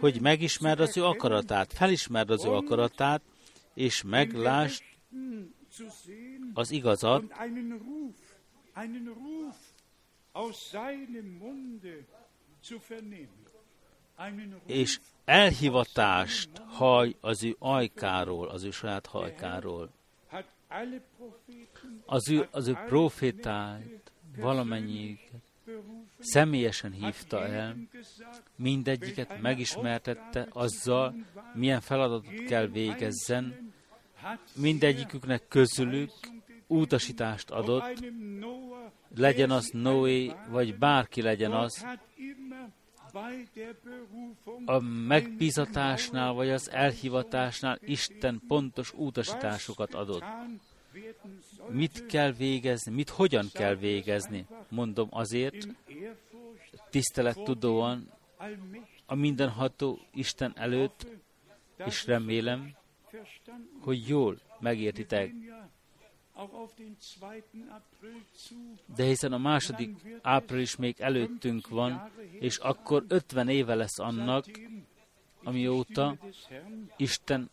hogy megismerd az ő akaratát, felismerd az ő akaratát, és meglásd az igazat, és elhivatást haj az ő ajkáról, az ő saját hajkáról. Az ő, az ő profétáit, valamennyiüket személyesen hívta el, mindegyiket megismertette azzal, milyen feladatot kell végezzen, mindegyiküknek közülük utasítást adott, legyen az Noé, vagy bárki legyen az, a megbízatásnál vagy az elhivatásnál Isten pontos utasításokat adott. Mit kell végezni, mit hogyan kell végezni? Mondom azért, tisztelet tudóan a mindenható Isten előtt, és remélem, hogy jól megértitek. De hiszen a második április még előttünk van, és akkor 50 éve lesz annak, amióta Isten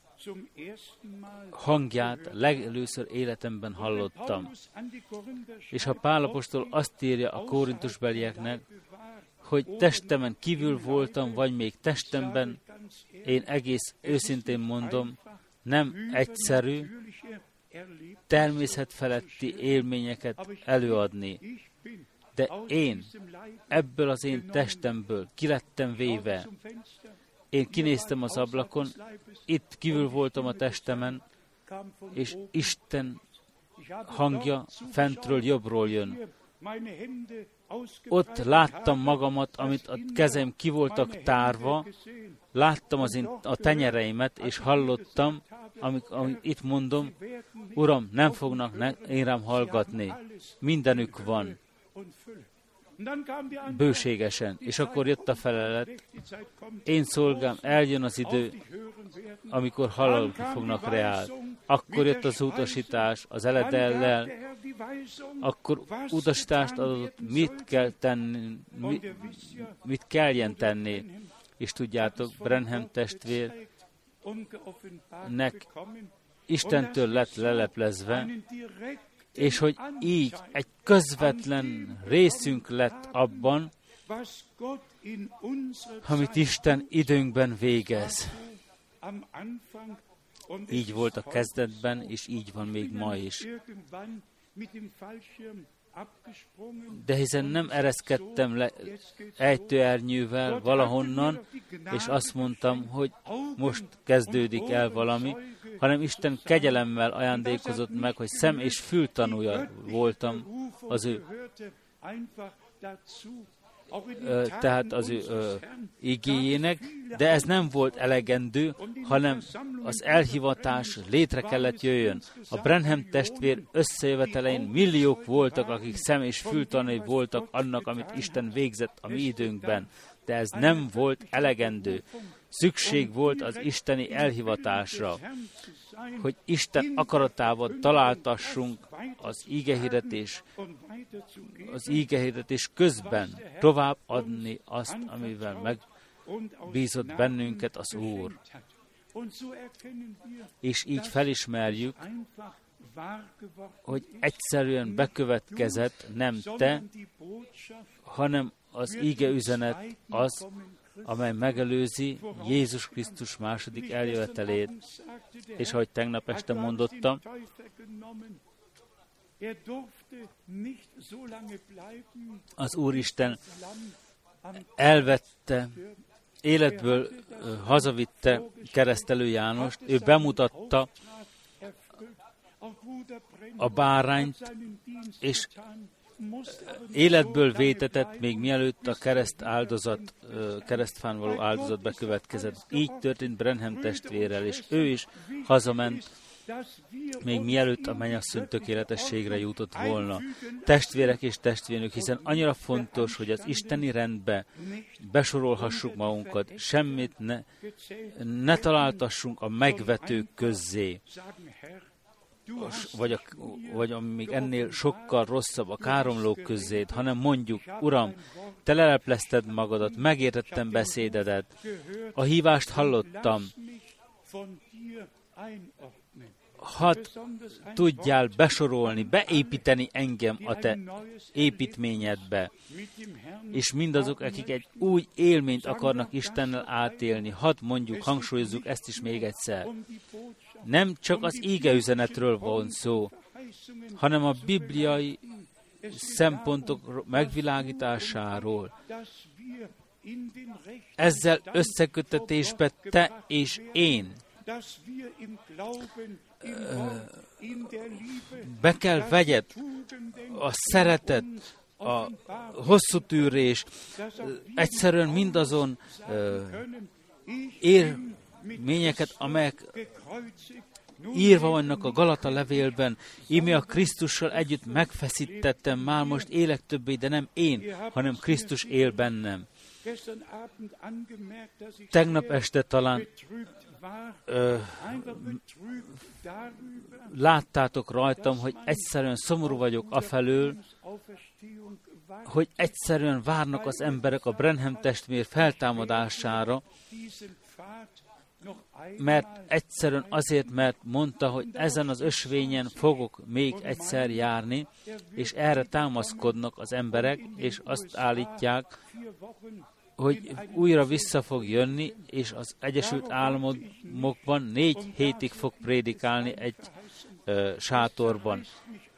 hangját legelőször életemben hallottam. És ha Pálapostól azt írja a kórintusbelieknek, hogy testemen kívül voltam, vagy még testemben, én egész őszintén mondom, nem egyszerű, természetfeletti élményeket előadni. De én ebből az én testemből kilettem véve, én kinéztem az ablakon, itt kívül voltam a testemen, és Isten hangja fentről jobbról jön. Ott láttam magamat, amit a kezem ki voltak tárva, láttam az én, a tenyereimet, és hallottam, amit, amit itt mondom, Uram, nem fognak ne, én rám hallgatni. Mindenük van bőségesen. És akkor jött a felelet, én szolgám, eljön az idő, amikor halálni fognak reál. Akkor jött az utasítás az eledellel, akkor utasítást adott, mit kell tenni, mit, mit kelljen tenni. És tudjátok, Brenham testvérnek Istentől lett leleplezve, és hogy így egy közvetlen részünk lett abban, amit Isten időnkben végez. Így volt a kezdetben, és így van még ma is. De hiszen nem ereszkedtem le ejtőernyővel valahonnan, és azt mondtam, hogy most kezdődik el valami, hanem Isten kegyelemmel ajándékozott meg, hogy szem és fül tanúja voltam az ő tehát az ő igényének, de ez nem volt elegendő, hanem az elhivatás létre kellett jöjjön. A Brenham testvér összejövetelein milliók voltak, akik szem és fültanai voltak annak, amit Isten végzett a mi időnkben, de ez nem volt elegendő. Szükség volt az isteni elhivatásra, hogy Isten akaratával találtassunk az ígehirdetés, az ígehirdetés közben tovább adni azt, amivel megbízott bennünket az Úr. És így felismerjük, hogy egyszerűen bekövetkezett nem te, hanem az íge üzenet az, amely megelőzi Jézus Krisztus második eljövetelét. És ahogy tegnap este mondottam, az Úristen elvette, életből hazavitte keresztelő Jánost, ő bemutatta a bárányt, és életből vétetett, még mielőtt a kereszt áldozat, keresztfán való áldozat bekövetkezett. Így történt Brenham testvérrel, és ő is hazament, még mielőtt a mennyasszony tökéletességre jutott volna. Testvérek és testvérnök, hiszen annyira fontos, hogy az isteni rendbe besorolhassuk magunkat, semmit ne, ne találtassunk a megvetők közzé vagy, a, vagy ami még ennél sokkal rosszabb, a káromlók közét, hanem mondjuk, Uram, te leleplezted magadat, megértettem beszédedet, a hívást hallottam, hadd tudjál besorolni, beépíteni engem a te építményedbe. És mindazok, akik egy új élményt akarnak Istennel átélni, hadd mondjuk, hangsúlyozzuk ezt is még egyszer. Nem csak az üzenetről van szó, hanem a bibliai szempontok megvilágításáról. Ezzel összekötetésbe te és én be kell vegyed a szeretet, a hosszú tűrés, egyszerűen mindazon érményeket, amelyek írva vannak a Galata levélben, íme a Krisztussal együtt megfeszítettem, már most élek többé, de nem én, hanem Krisztus él bennem. Tegnap este talán ö, láttátok rajtam, hogy egyszerűen szomorú vagyok afelől, hogy egyszerűen várnak az emberek a Brenham testvér feltámadására, mert egyszerűen azért, mert mondta, hogy ezen az ösvényen fogok még egyszer járni, és erre támaszkodnak az emberek, és azt állítják, hogy újra vissza fog jönni, és az Egyesült Államokban négy hétig fog prédikálni egy ö, sátorban.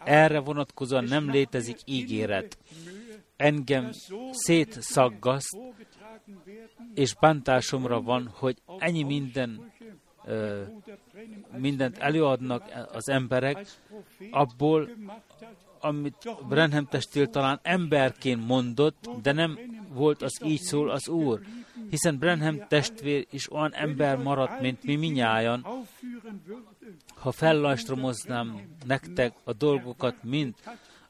Erre vonatkozóan nem létezik ígéret. Engem szétszaggaszt, és bántásomra van, hogy ennyi minden mindent előadnak az emberek, abból, amit Brenham testvér talán emberként mondott, de nem volt az így szól az Úr, hiszen Brenham testvér is olyan ember maradt, mint mi minnyájan. Ha fellajstromoznám nektek a dolgokat, mint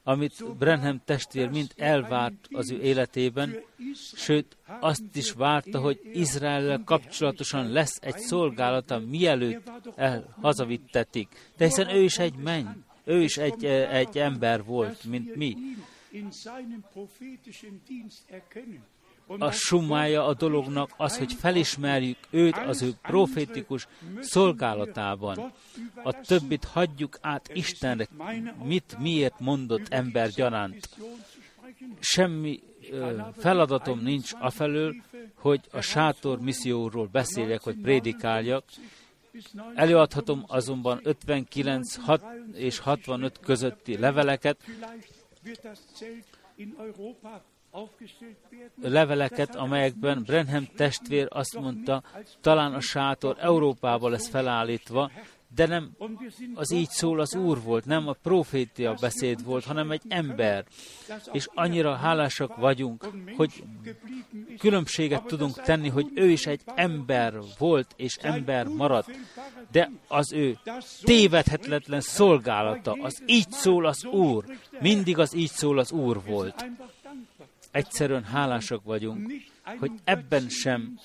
amit Brenham testvér mind elvárt az ő életében, sőt azt is várta, hogy Izrael kapcsolatosan lesz egy szolgálata, mielőtt el hazavittetik. De hiszen ő is egy menny, ő is egy, egy ember volt, mint mi a summája a dolognak az, hogy felismerjük őt az ő profétikus szolgálatában. A többit hagyjuk át Istenre, mit miért mondott ember gyanánt. Semmi feladatom nincs afelől, hogy a sátor misszióról beszéljek, hogy prédikáljak. Előadhatom azonban 59 6 és 65 közötti leveleket, leveleket, amelyekben Brenham testvér azt mondta, talán a sátor Európában lesz felállítva, de nem az így szól az Úr volt, nem a profétia beszéd volt, hanem egy ember. És annyira hálásak vagyunk, hogy különbséget tudunk tenni, hogy ő is egy ember volt, és ember maradt. De az ő tévedhetetlen szolgálata, az így szól az Úr, mindig az így szól az Úr volt. Egyszerűen hálásak vagyunk, hogy ebben sem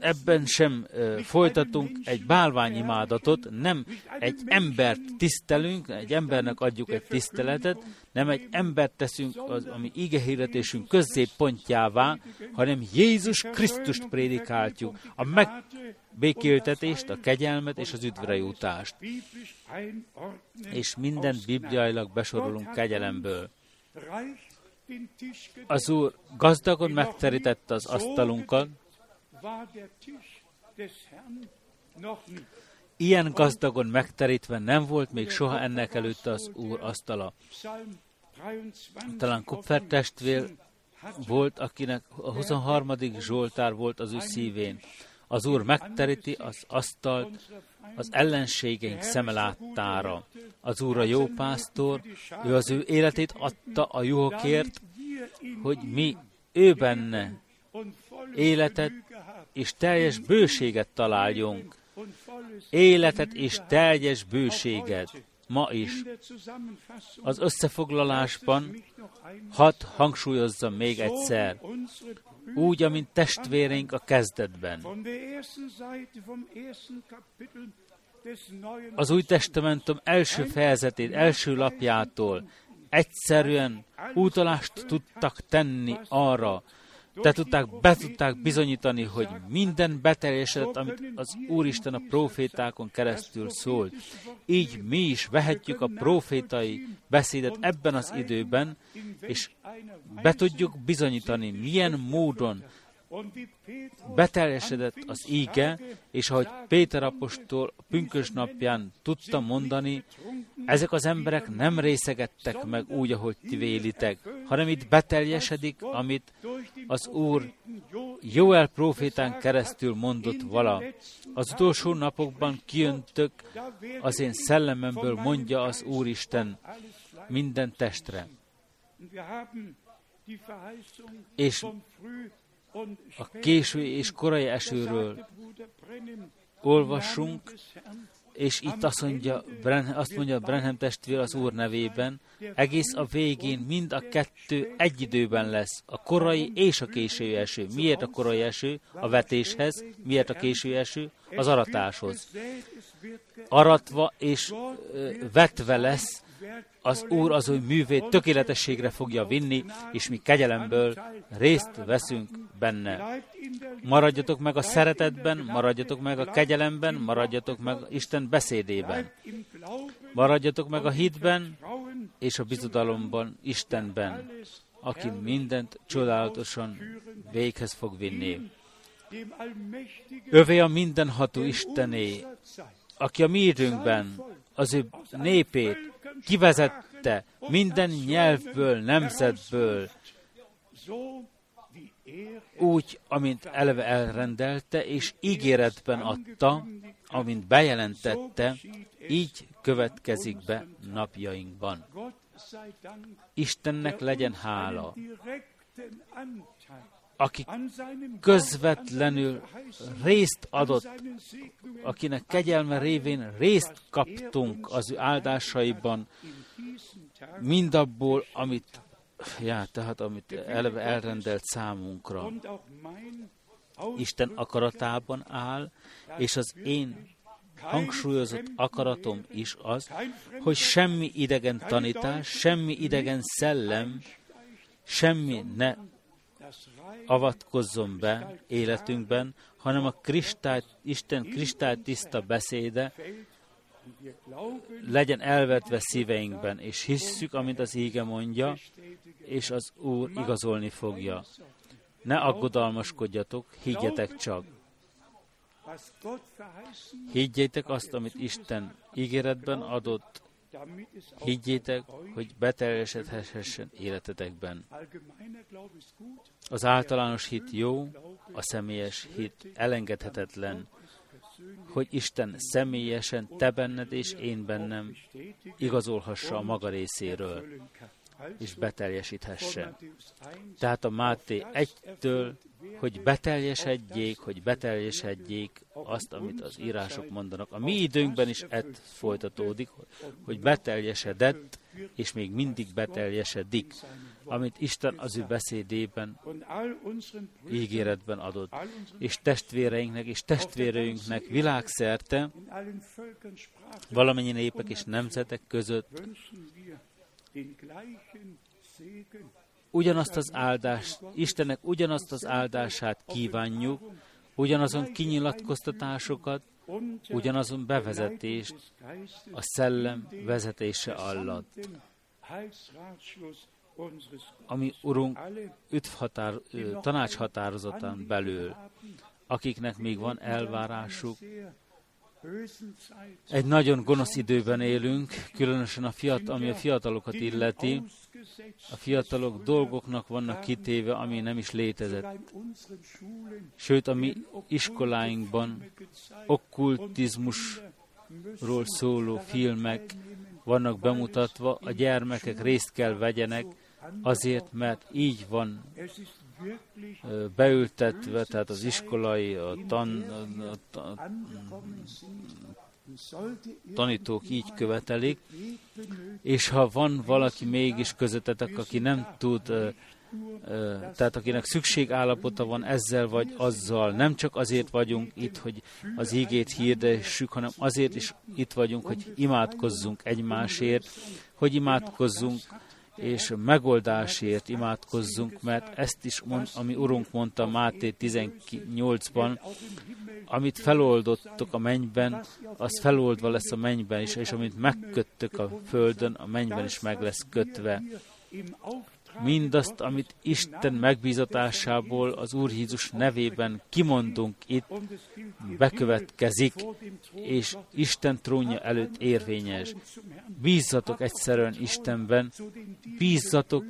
ebben sem uh, folytatunk egy bálványimádatot, nem egy embert tisztelünk, egy embernek adjuk egy tiszteletet, nem egy embert teszünk az, ami ígehirdetésünk középpontjává, hanem Jézus Krisztust prédikáltjuk, a megbékéltetést, a kegyelmet és az üdvrejutást. És mindent bibliailag besorolunk kegyelemből. Az Úr gazdagon megterítette az asztalunkat, Ilyen gazdagon megterítve nem volt még soha ennek előtt az Úr asztala. Talán Kupfer testvér volt, akinek a 23. Zsoltár volt az ő szívén. Az Úr megteríti az asztalt az ellenségeink szemeláttára. Az Úr a jó pásztor, ő az ő életét adta a juhokért, hogy mi ő benne életet és teljes bőséget találjunk. Életet és teljes bőséget. Ma is. Az összefoglalásban hadd hangsúlyozzam még egyszer, úgy, amint testvéreink a kezdetben. Az Új Testamentum első fejezetét, első lapjától egyszerűen útalást tudtak tenni arra, te tudták, be tudták bizonyítani, hogy minden beteljesedett, amit az Úristen a profétákon keresztül szólt. Így mi is vehetjük a profétai beszédet ebben az időben, és be tudjuk bizonyítani, milyen módon beteljesedett az íge, és ahogy Péter apostol pünkös napján tudta mondani, ezek az emberek nem részegettek meg úgy, ahogy ti vélitek, hanem itt beteljesedik, amit az Úr Joel profétán keresztül mondott vala. Az utolsó napokban kijöntök az én szellememből, mondja az Úristen minden testre. És a késő és korai esőről olvassunk, és itt azt mondja, azt mondja Brenham testvér az Úr nevében, egész a végén mind a kettő egy időben lesz, a korai és a késő eső. Miért a korai eső? A vetéshez. Miért a késő eső? Az aratáshoz. Aratva és vetve lesz az Úr az ő művét tökéletességre fogja vinni, és mi kegyelemből részt veszünk benne. Maradjatok meg a szeretetben, maradjatok meg a kegyelemben, maradjatok meg Isten beszédében. Maradjatok meg a hitben és a bizodalomban Istenben, aki mindent csodálatosan véghez fog vinni. Övé a mindenható Istené, aki a mi időnkben az ő népét kivezette minden nyelvből, nemzetből, úgy, amint eleve elrendelte, és ígéretben adta, amint bejelentette, így következik be napjainkban. Istennek legyen hála, aki közvetlenül részt adott, akinek kegyelme révén részt kaptunk az ő áldásaiban, mindabból, amit, já, tehát amit eleve elrendelt számunkra. Isten akaratában áll, és az én hangsúlyozott akaratom is az, hogy semmi idegen tanítás, semmi idegen szellem, semmi ne avatkozzon be életünkben, hanem a kristály, Isten kristálytiszta beszéde legyen elvetve szíveinkben, és hisszük, amint az íge mondja, és az Úr igazolni fogja. Ne aggodalmaskodjatok, higgyetek csak. Higgyétek azt, amit Isten ígéretben adott, Higgyétek, hogy beteljesedhessen életetekben. Az általános hit jó, a személyes hit elengedhetetlen. hogy Isten személyesen te benned és én bennem igazolhassa a maga részéről, és beteljesíthesse. Tehát a Máté egytől, hogy beteljesedjék, hogy beteljesedjék azt, amit az írások mondanak. A mi időnkben is ez folytatódik, hogy beteljesedett, és még mindig beteljesedik, amit Isten az ő beszédében, ígéretben adott. És testvéreinknek és testvéreinknek világszerte, valamennyi népek és nemzetek között ugyanazt az áldást, Istennek ugyanazt az áldását kívánjuk, ugyanazon kinyilatkoztatásokat, ugyanazon bevezetést a szellem vezetése alatt. Ami Urunk üdvhatár, tanácshatározatán belül, akiknek még van elvárásuk, egy nagyon gonosz időben élünk, különösen a fiatal, ami a fiatalokat illeti. A fiatalok dolgoknak vannak kitéve, ami nem is létezett. Sőt, a mi iskoláinkban okkultizmusról szóló filmek vannak bemutatva, a gyermekek részt kell vegyenek, azért, mert így van beültetve, tehát az iskolai, a, tan, a, a, tanítók így követelik, és ha van valaki mégis közöttetek, aki nem tud, tehát akinek szükségállapota van ezzel vagy azzal, nem csak azért vagyunk itt, hogy az ígét hirdessük, hanem azért is itt vagyunk, hogy imádkozzunk egymásért, hogy imádkozzunk és megoldásért imádkozzunk, mert ezt is mond, ami Urunk mondta Máté 18-ban, amit feloldottok a mennyben, az feloldva lesz a mennyben is, és amit megköttök a földön, a mennyben is meg lesz kötve mindazt, amit Isten megbízatásából az Úr Jézus nevében kimondunk itt, bekövetkezik, és Isten trónja előtt érvényes. Bízzatok egyszerűen Istenben, bízzatok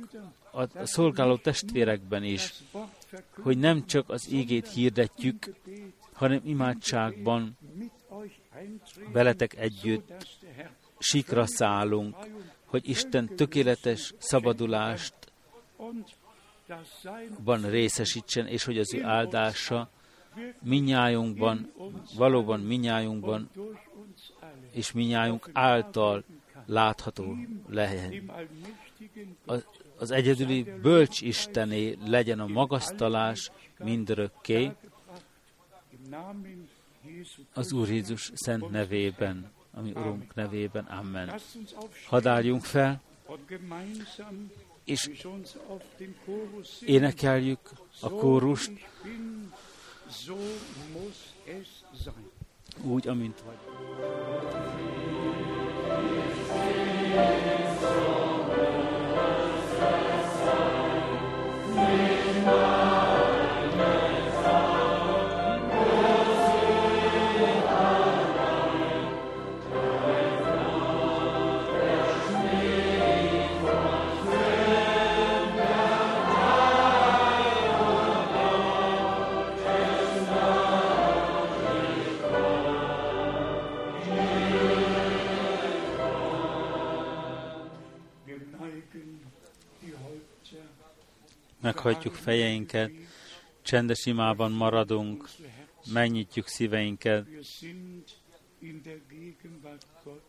a szolgáló testvérekben is, hogy nem csak az ígét hirdetjük, hanem imádságban veletek együtt sikra szállunk, hogy Isten tökéletes szabadulást ban részesítsen, és hogy az ő áldása minnyájunkban, valóban minnyájunkban, és minnyájunk által látható lehet. Az, az egyedüli bölcs Istené legyen a magasztalás mindörökké, az Úr Jézus szent nevében, ami Urunk nevében. Amen. Hadd álljunk fel, és énekeljük a kórust úgy, amint vagy. Meghajtjuk fejeinket, csendes imában maradunk, megnyitjuk szíveinket.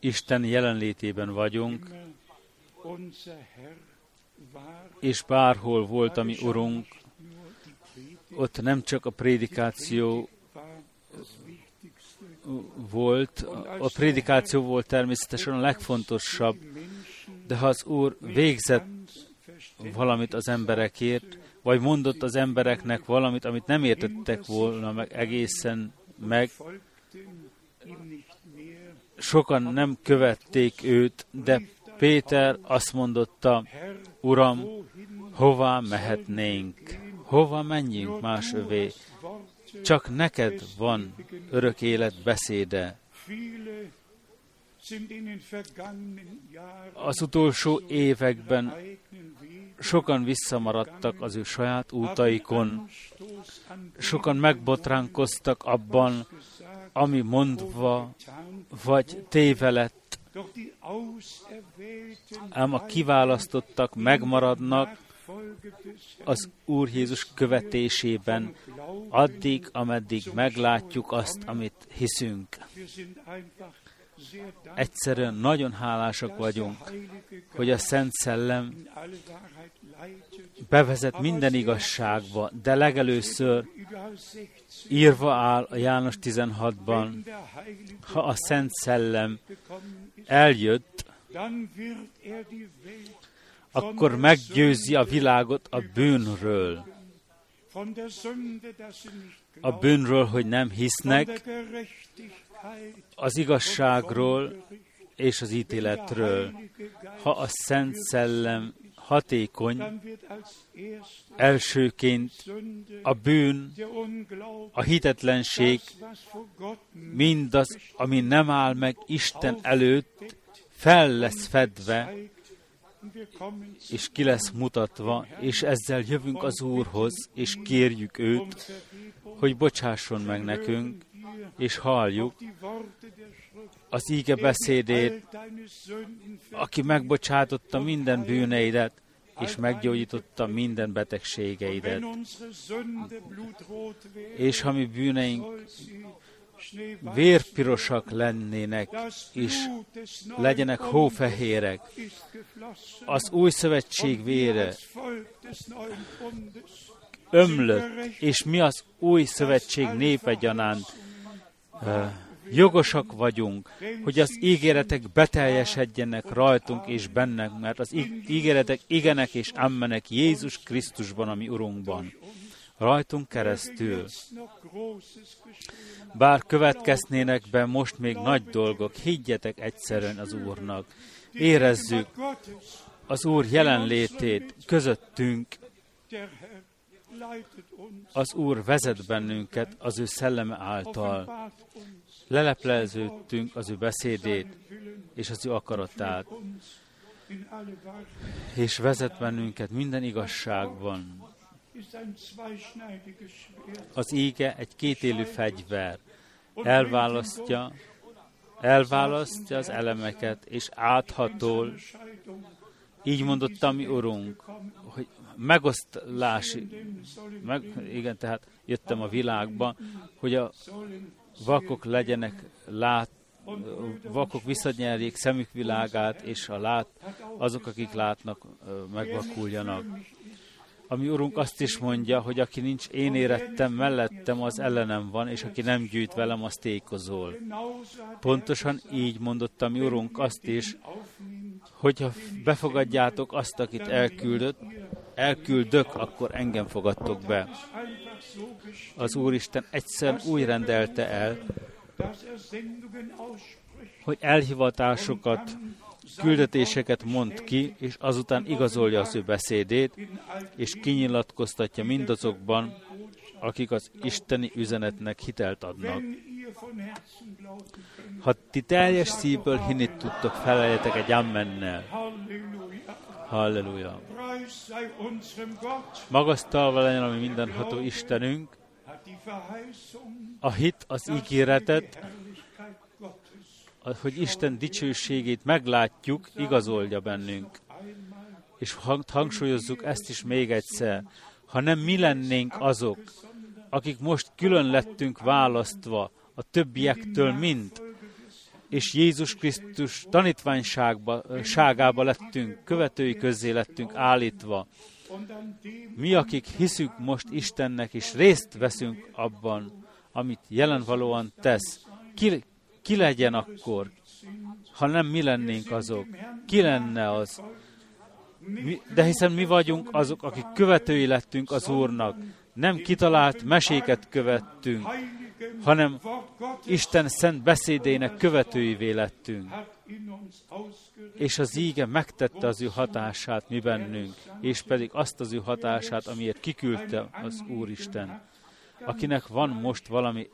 Isten jelenlétében vagyunk, és bárhol volt, ami Urunk, ott nem csak a prédikáció volt, a prédikáció volt természetesen a legfontosabb, de ha az Úr végzett valamit az emberekért, vagy mondott az embereknek valamit, amit nem értettek volna meg egészen meg. Sokan nem követték őt, de Péter azt mondotta, Uram, hová mehetnénk? Hova menjünk más övé? Csak neked van örök élet beszéde. Az utolsó években sokan visszamaradtak az ő saját útaikon, sokan megbotránkoztak abban, ami mondva vagy téve lett, ám a kiválasztottak megmaradnak az Úr Jézus követésében, addig, ameddig meglátjuk azt, amit hiszünk. Egyszerűen nagyon hálásak vagyunk, hogy a Szent Szellem bevezet minden igazságba, de legelőször írva áll a János 16-ban, ha a Szent Szellem eljött, akkor meggyőzi a világot a bűnről. A bűnről, hogy nem hisznek, az igazságról és az ítéletről. Ha a Szent Szellem hatékony, elsőként a bűn, a hitetlenség, mindaz, ami nem áll meg Isten előtt, fel lesz fedve, és ki lesz mutatva, és ezzel jövünk az Úrhoz, és kérjük őt, hogy bocsásson meg nekünk, és halljuk az íge beszédét, aki megbocsátotta minden bűneidet, és meggyógyította minden betegségeidet. És ha mi bűneink vérpirosak lennének, és legyenek hófehérek, az új szövetség vére ömlött, és mi az új szövetség népe gyanánt? Jogosak vagyunk, hogy az ígéretek beteljesedjenek rajtunk és bennek, mert az ígéretek igenek és ammenek Jézus Krisztusban, ami Urunkban. Rajtunk keresztül. Bár következnének be most még nagy dolgok, higgyetek egyszerűen az Úrnak. Érezzük az Úr jelenlétét közöttünk. Az Úr vezet bennünket az ő szelleme által. Lelepleződtünk az ő beszédét és az ő akaratát, és vezet bennünket minden igazságban. Az íge egy kétélű fegyver. Elválasztja, elválasztja az elemeket, és áthatol. Így mondotta mi Urunk, hogy megoszlási, meg, igen, tehát jöttem a világba, hogy a vakok legyenek lát, vakok visszanyerjék szemük világát, és a lát, azok, akik látnak, megvakuljanak. Ami Urunk azt is mondja, hogy aki nincs én érettem, mellettem, az ellenem van, és aki nem gyűjt velem, az tékozol. Pontosan így mondotta mi Urunk azt is, hogyha befogadjátok azt, akit elküldött, elküldök, akkor engem fogadtok be. Az Úristen egyszer úgy rendelte el, hogy elhivatásokat küldetéseket mond ki, és azután igazolja az ő beszédét, és kinyilatkoztatja mindazokban, akik az isteni üzenetnek hitelt adnak. Ha ti teljes szívből hinni tudtok, feleljetek egy ammennel. Halleluja. Magasztalva legyen, ami mindenható Istenünk, a hit, az ígéretet, hogy Isten dicsőségét meglátjuk, igazolja bennünk. És hangsúlyozzuk ezt is még egyszer. Ha nem mi lennénk azok, akik most külön lettünk választva a többiektől mind, és Jézus Krisztus tanítványságába lettünk, követői közé lettünk állítva. Mi, akik hiszünk most Istennek, és részt veszünk abban, amit jelenvalóan tesz, ki, ki legyen akkor, ha nem mi lennénk azok? Ki lenne az? Mi, de hiszen mi vagyunk azok, akik követői lettünk az Úrnak. Nem kitalált meséket követtünk, hanem Isten szent beszédének követőivé lettünk. És az íge megtette az ő hatását mi bennünk, és pedig azt az ő hatását, amiért kiküldte az Úristen akinek van most valami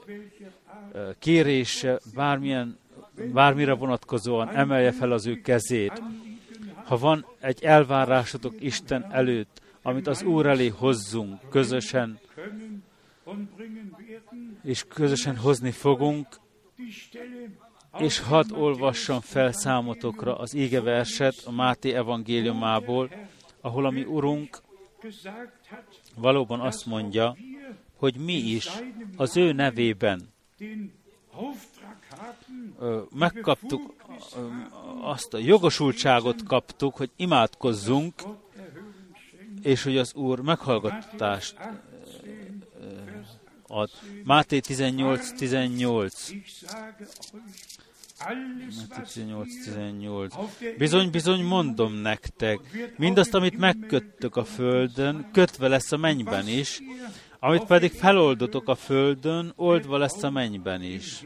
kérése, bármilyen bármire vonatkozóan emelje fel az ő kezét. Ha van egy elvárásotok Isten előtt, amit az Úr elé hozzunk közösen, és közösen hozni fogunk, és hadd olvassam fel számotokra az égeverset a Máté evangéliumából, ahol a mi Urunk valóban azt mondja, hogy mi is az ő nevében megkaptuk azt a jogosultságot kaptuk, hogy imádkozzunk, és hogy az Úr meghallgatást ad. Máté 18, 18. 18, 18. Bizony, bizony mondom nektek, mindazt, amit megköttök a földön, kötve lesz a mennyben is, amit pedig feloldotok a földön, oldva lesz a mennyben is.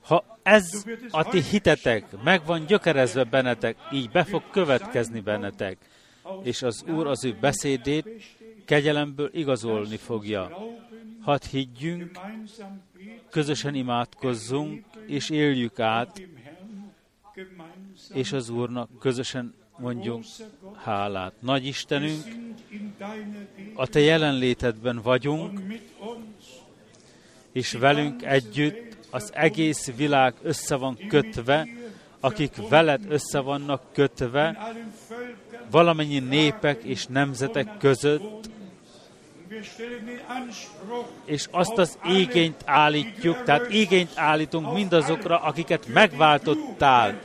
Ha ez a ti hitetek meg van gyökerezve bennetek, így be fog következni bennetek, és az Úr az ő beszédét kegyelemből igazolni fogja. Hadd higgyünk, közösen imádkozzunk, és éljük át, és az Úrnak közösen mondjunk hálát. Nagy Istenünk, a Te jelenlétedben vagyunk, és velünk együtt az egész világ össze van kötve, akik veled össze vannak kötve, valamennyi népek és nemzetek között, és azt az igényt állítjuk, tehát igényt állítunk mindazokra, akiket megváltottál,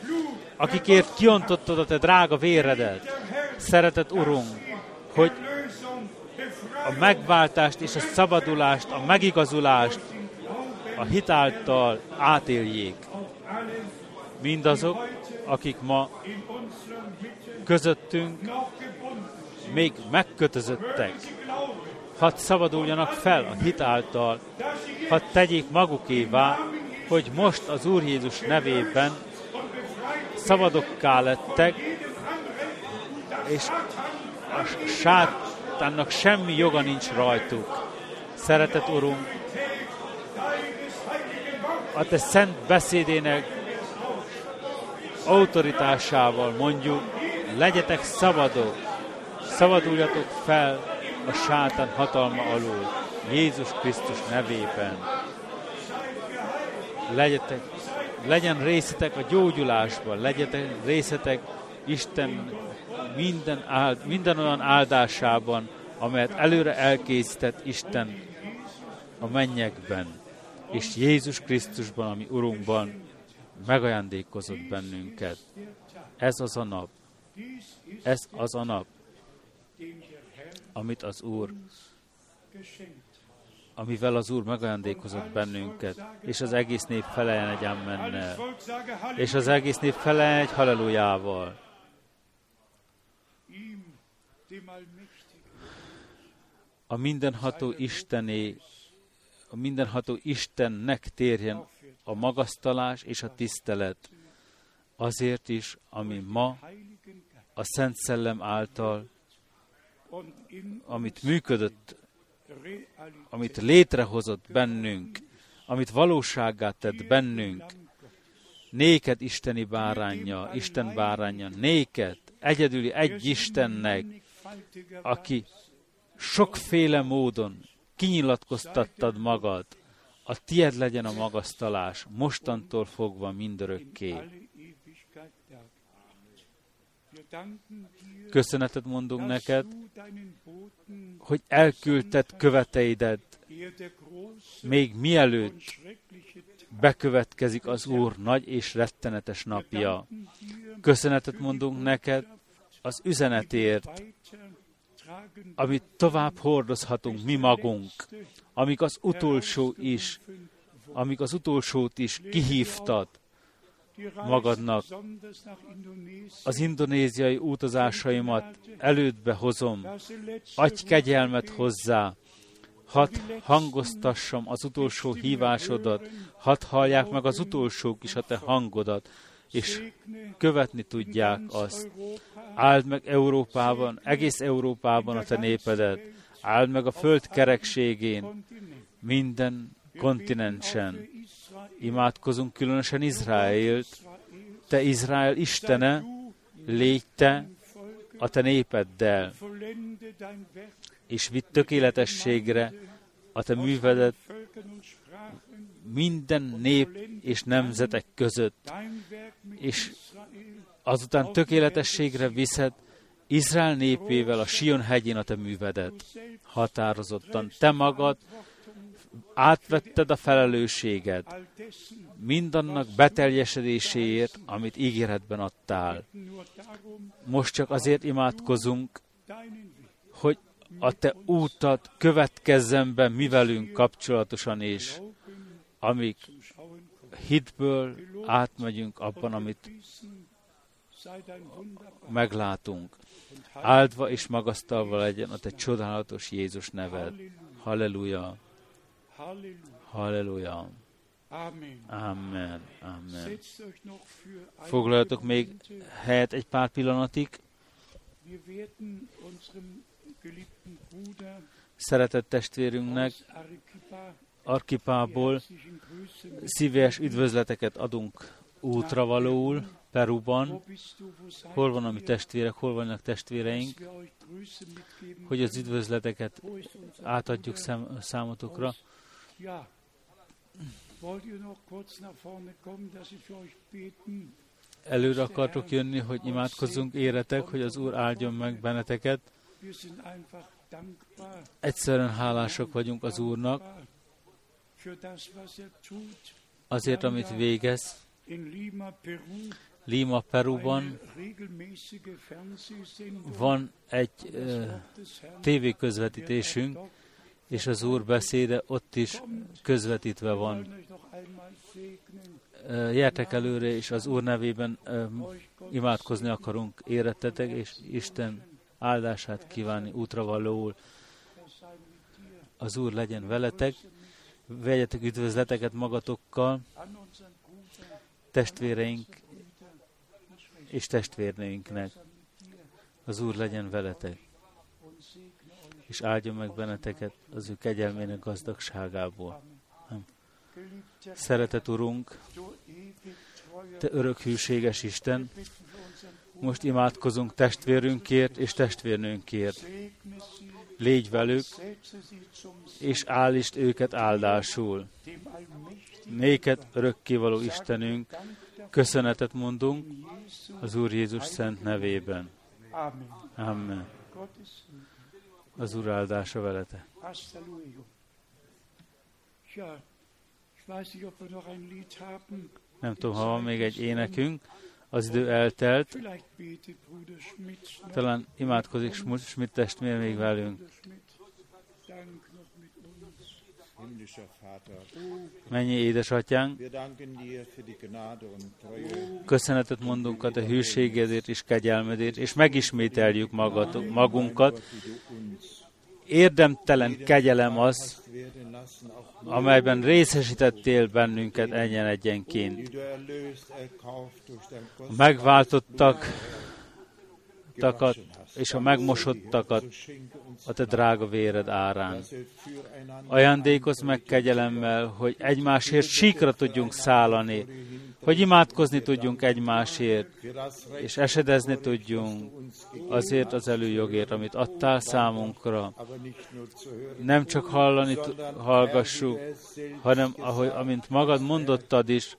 akikért kiontottad a te drága véredet. Szeretett Urunk, hogy a megváltást és a szabadulást, a megigazulást a hitáltal átéljék. Mindazok, akik ma közöttünk még megkötözöttek, hadd szabaduljanak fel a hitáltal, hadd tegyék magukévá, hogy most az Úr Jézus nevében szabadokká lettek, és a sátánnak semmi joga nincs rajtuk. Szeretett Urunk, a Te szent beszédének autoritásával mondjuk, legyetek szabadok, szabaduljatok fel a sátán hatalma alól, Jézus Krisztus nevében. Legyetek legyen részetek a gyógyulásban, legyetek részetek Isten minden, áld, minden olyan áldásában, amelyet előre elkészített Isten a mennyekben, és Jézus Krisztusban, ami Urunkban megajándékozott bennünket. Ez az a nap, ez az a nap, amit az Úr amivel az Úr megajándékozott bennünket, és az egész nép feleljen egy ammennel, és az egész nép feleljen egy hallelujával. A mindenható Istené, a mindenható Istennek térjen a magasztalás és a tisztelet, azért is, ami ma a Szent Szellem által, amit működött amit létrehozott bennünk, amit valósággá tett bennünk, néked isteni bárányja, Isten bárányja, néked, egyedüli egy Istennek, aki sokféle módon kinyilatkoztattad magad, a tied legyen a magasztalás, mostantól fogva mindörökké. Köszönetet mondunk neked, hogy elküldted követeidet, még mielőtt bekövetkezik az Úr nagy és rettenetes napja. Köszönetet mondunk neked az üzenetért, amit tovább hordozhatunk mi magunk, amik az utolsó is, amik az utolsót is kihívtad, magadnak. Az indonéziai utazásaimat elődbe hozom. Adj kegyelmet hozzá. Hadd hangoztassam az utolsó hívásodat, hadd hallják meg az utolsók is a te hangodat, és követni tudják azt. Áld meg Európában, egész Európában a te népedet. áld meg a föld kerekségén, minden kontinensen. Imádkozunk különösen Izraélt. Te Izrael Istene, légy te a te népeddel, és vitt tökéletességre a te művedet minden nép és nemzetek között, és azután tökéletességre viszed Izrael népével a Sion hegyén a te művedet. Határozottan te magad átvetted a felelősséget mindannak beteljesedéséért, amit ígéretben adtál. Most csak azért imádkozunk, hogy a te útat következzen be mi velünk kapcsolatosan is, amíg hitből átmegyünk abban, amit meglátunk. Áldva és magasztalva legyen a te csodálatos Jézus neved. Halleluja! Halleluja! Amen. Amen. Foglaljatok még helyet egy pár pillanatig. Szeretett testvérünknek Arkipából szíves üdvözleteket adunk útra valóul, Peruban. Hol van a mi testvérek, hol vannak testvéreink, hogy az üdvözleteket átadjuk szám, számotokra. Előre akartok jönni, hogy imádkozzunk, éretek, hogy az Úr áldjon meg benneteket. Egyszerűen hálások vagyunk az Úrnak, azért, amit végez. Lima, Peruban van egy uh, tévéközvetítésünk, és az Úr beszéde ott is közvetítve van. Jertek előre, és az Úr nevében imádkozni akarunk érettetek, és Isten áldását kívánni útra valóul. Az Úr legyen veletek, vegyetek üdvözleteket magatokkal, testvéreink és testvérnőinknek. Az Úr legyen veletek, és áldjon meg benneteket az ő kegyelmének gazdagságából. Szeretet Urunk, Te örök hűséges Isten, most imádkozunk testvérünkért és testvérnőnkért. Légy velük, és állítsd őket áldásul. Néked örökkévaló Istenünk, köszönetet mondunk az Úr Jézus szent nevében. Amen. Az Úr áldása velete. Nem tudom, ha van még egy énekünk. Az idő eltelt. Talán imádkozik Schmidt testvér még velünk. Mennyi édesatyánk, köszönetet mondunk a te hűségedért és kegyelmedért, és megismételjük magatok, magunkat. Érdemtelen kegyelem az, amelyben részesítettél bennünket egyen egyenként. Megváltottak takat, és a megmosottakat a te drága véred árán. Ajándékozz meg kegyelemmel, hogy egymásért síkra tudjunk szállani, hogy imádkozni tudjunk egymásért, és esedezni tudjunk azért az előjogért, amit adtál számunkra. Nem csak hallani hallgassuk, hanem ahogy, amint magad mondottad is,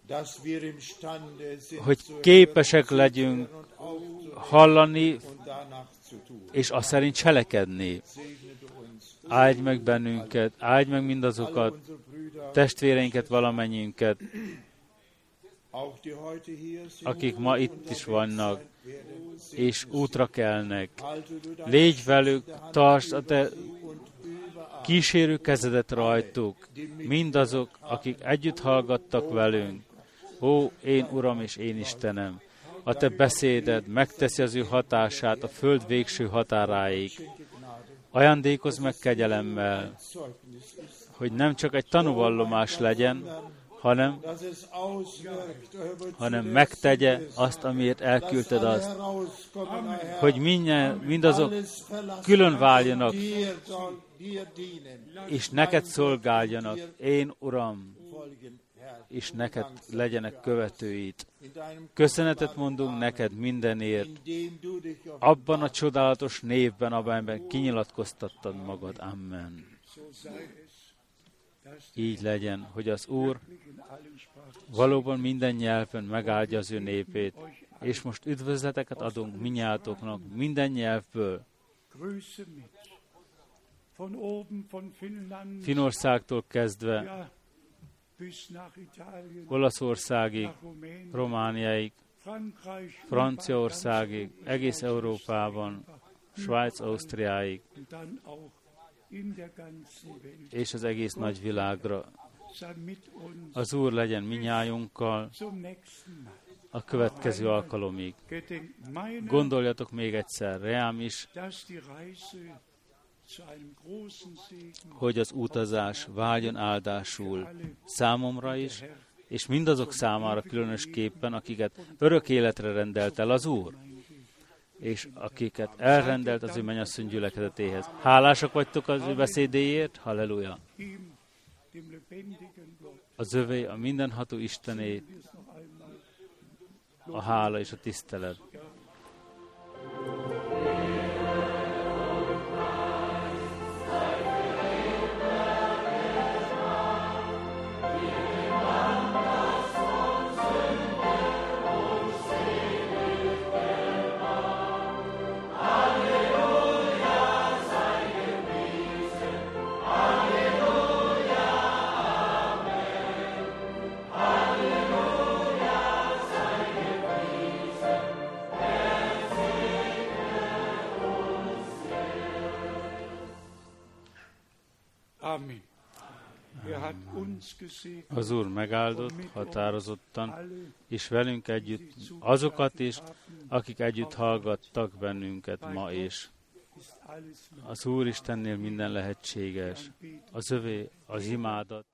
hogy képesek legyünk hallani, és azt szerint cselekedni. Áldj meg bennünket, áldj meg mindazokat, testvéreinket, valamennyiünket, akik ma itt is vannak, és útra kelnek. Légy velük, tartsd a te kísérő kezedet rajtuk, mindazok, akik együtt hallgattak velünk. Ó, én Uram és én Istenem, a te beszéded megteszi az ő hatását a föld végső határáig. Ajándékozz meg kegyelemmel, hogy nem csak egy tanúvallomás legyen, hanem, hanem megtegye azt, amiért elküldted azt, hogy minden, mindazok külön váljanak, és neked szolgáljanak, én Uram, és neked legyenek követőit. Köszönetet mondunk neked mindenért, abban a csodálatos névben, amelyben kinyilatkoztattad magad. Amen. Így legyen, hogy az Úr valóban minden nyelven megáldja az ő népét, és most üdvözleteket adunk minnyátoknak minden nyelvből. Finországtól kezdve Olaszországig, Romániáig, Franciaországig, egész Európában, Svájc, Ausztriáig, és az egész nagy világra. Az Úr legyen minnyájunkkal a következő alkalomig. Gondoljatok még egyszer, reám is, hogy az utazás váljon áldásul számomra is, és mindazok számára különösképpen, akiket örök életre rendelt el az Úr, és akiket elrendelt az ő mennyasszony gyülekezetéhez. Hálásak vagytok az ő beszédéért? Halleluja! Az övé, a mindenható Istené, a hála és a tisztelet. Az Úr megáldott határozottan, és velünk együtt azokat is, akik együtt hallgattak bennünket ma és az Úr Istennél minden lehetséges. Az övé az imádat.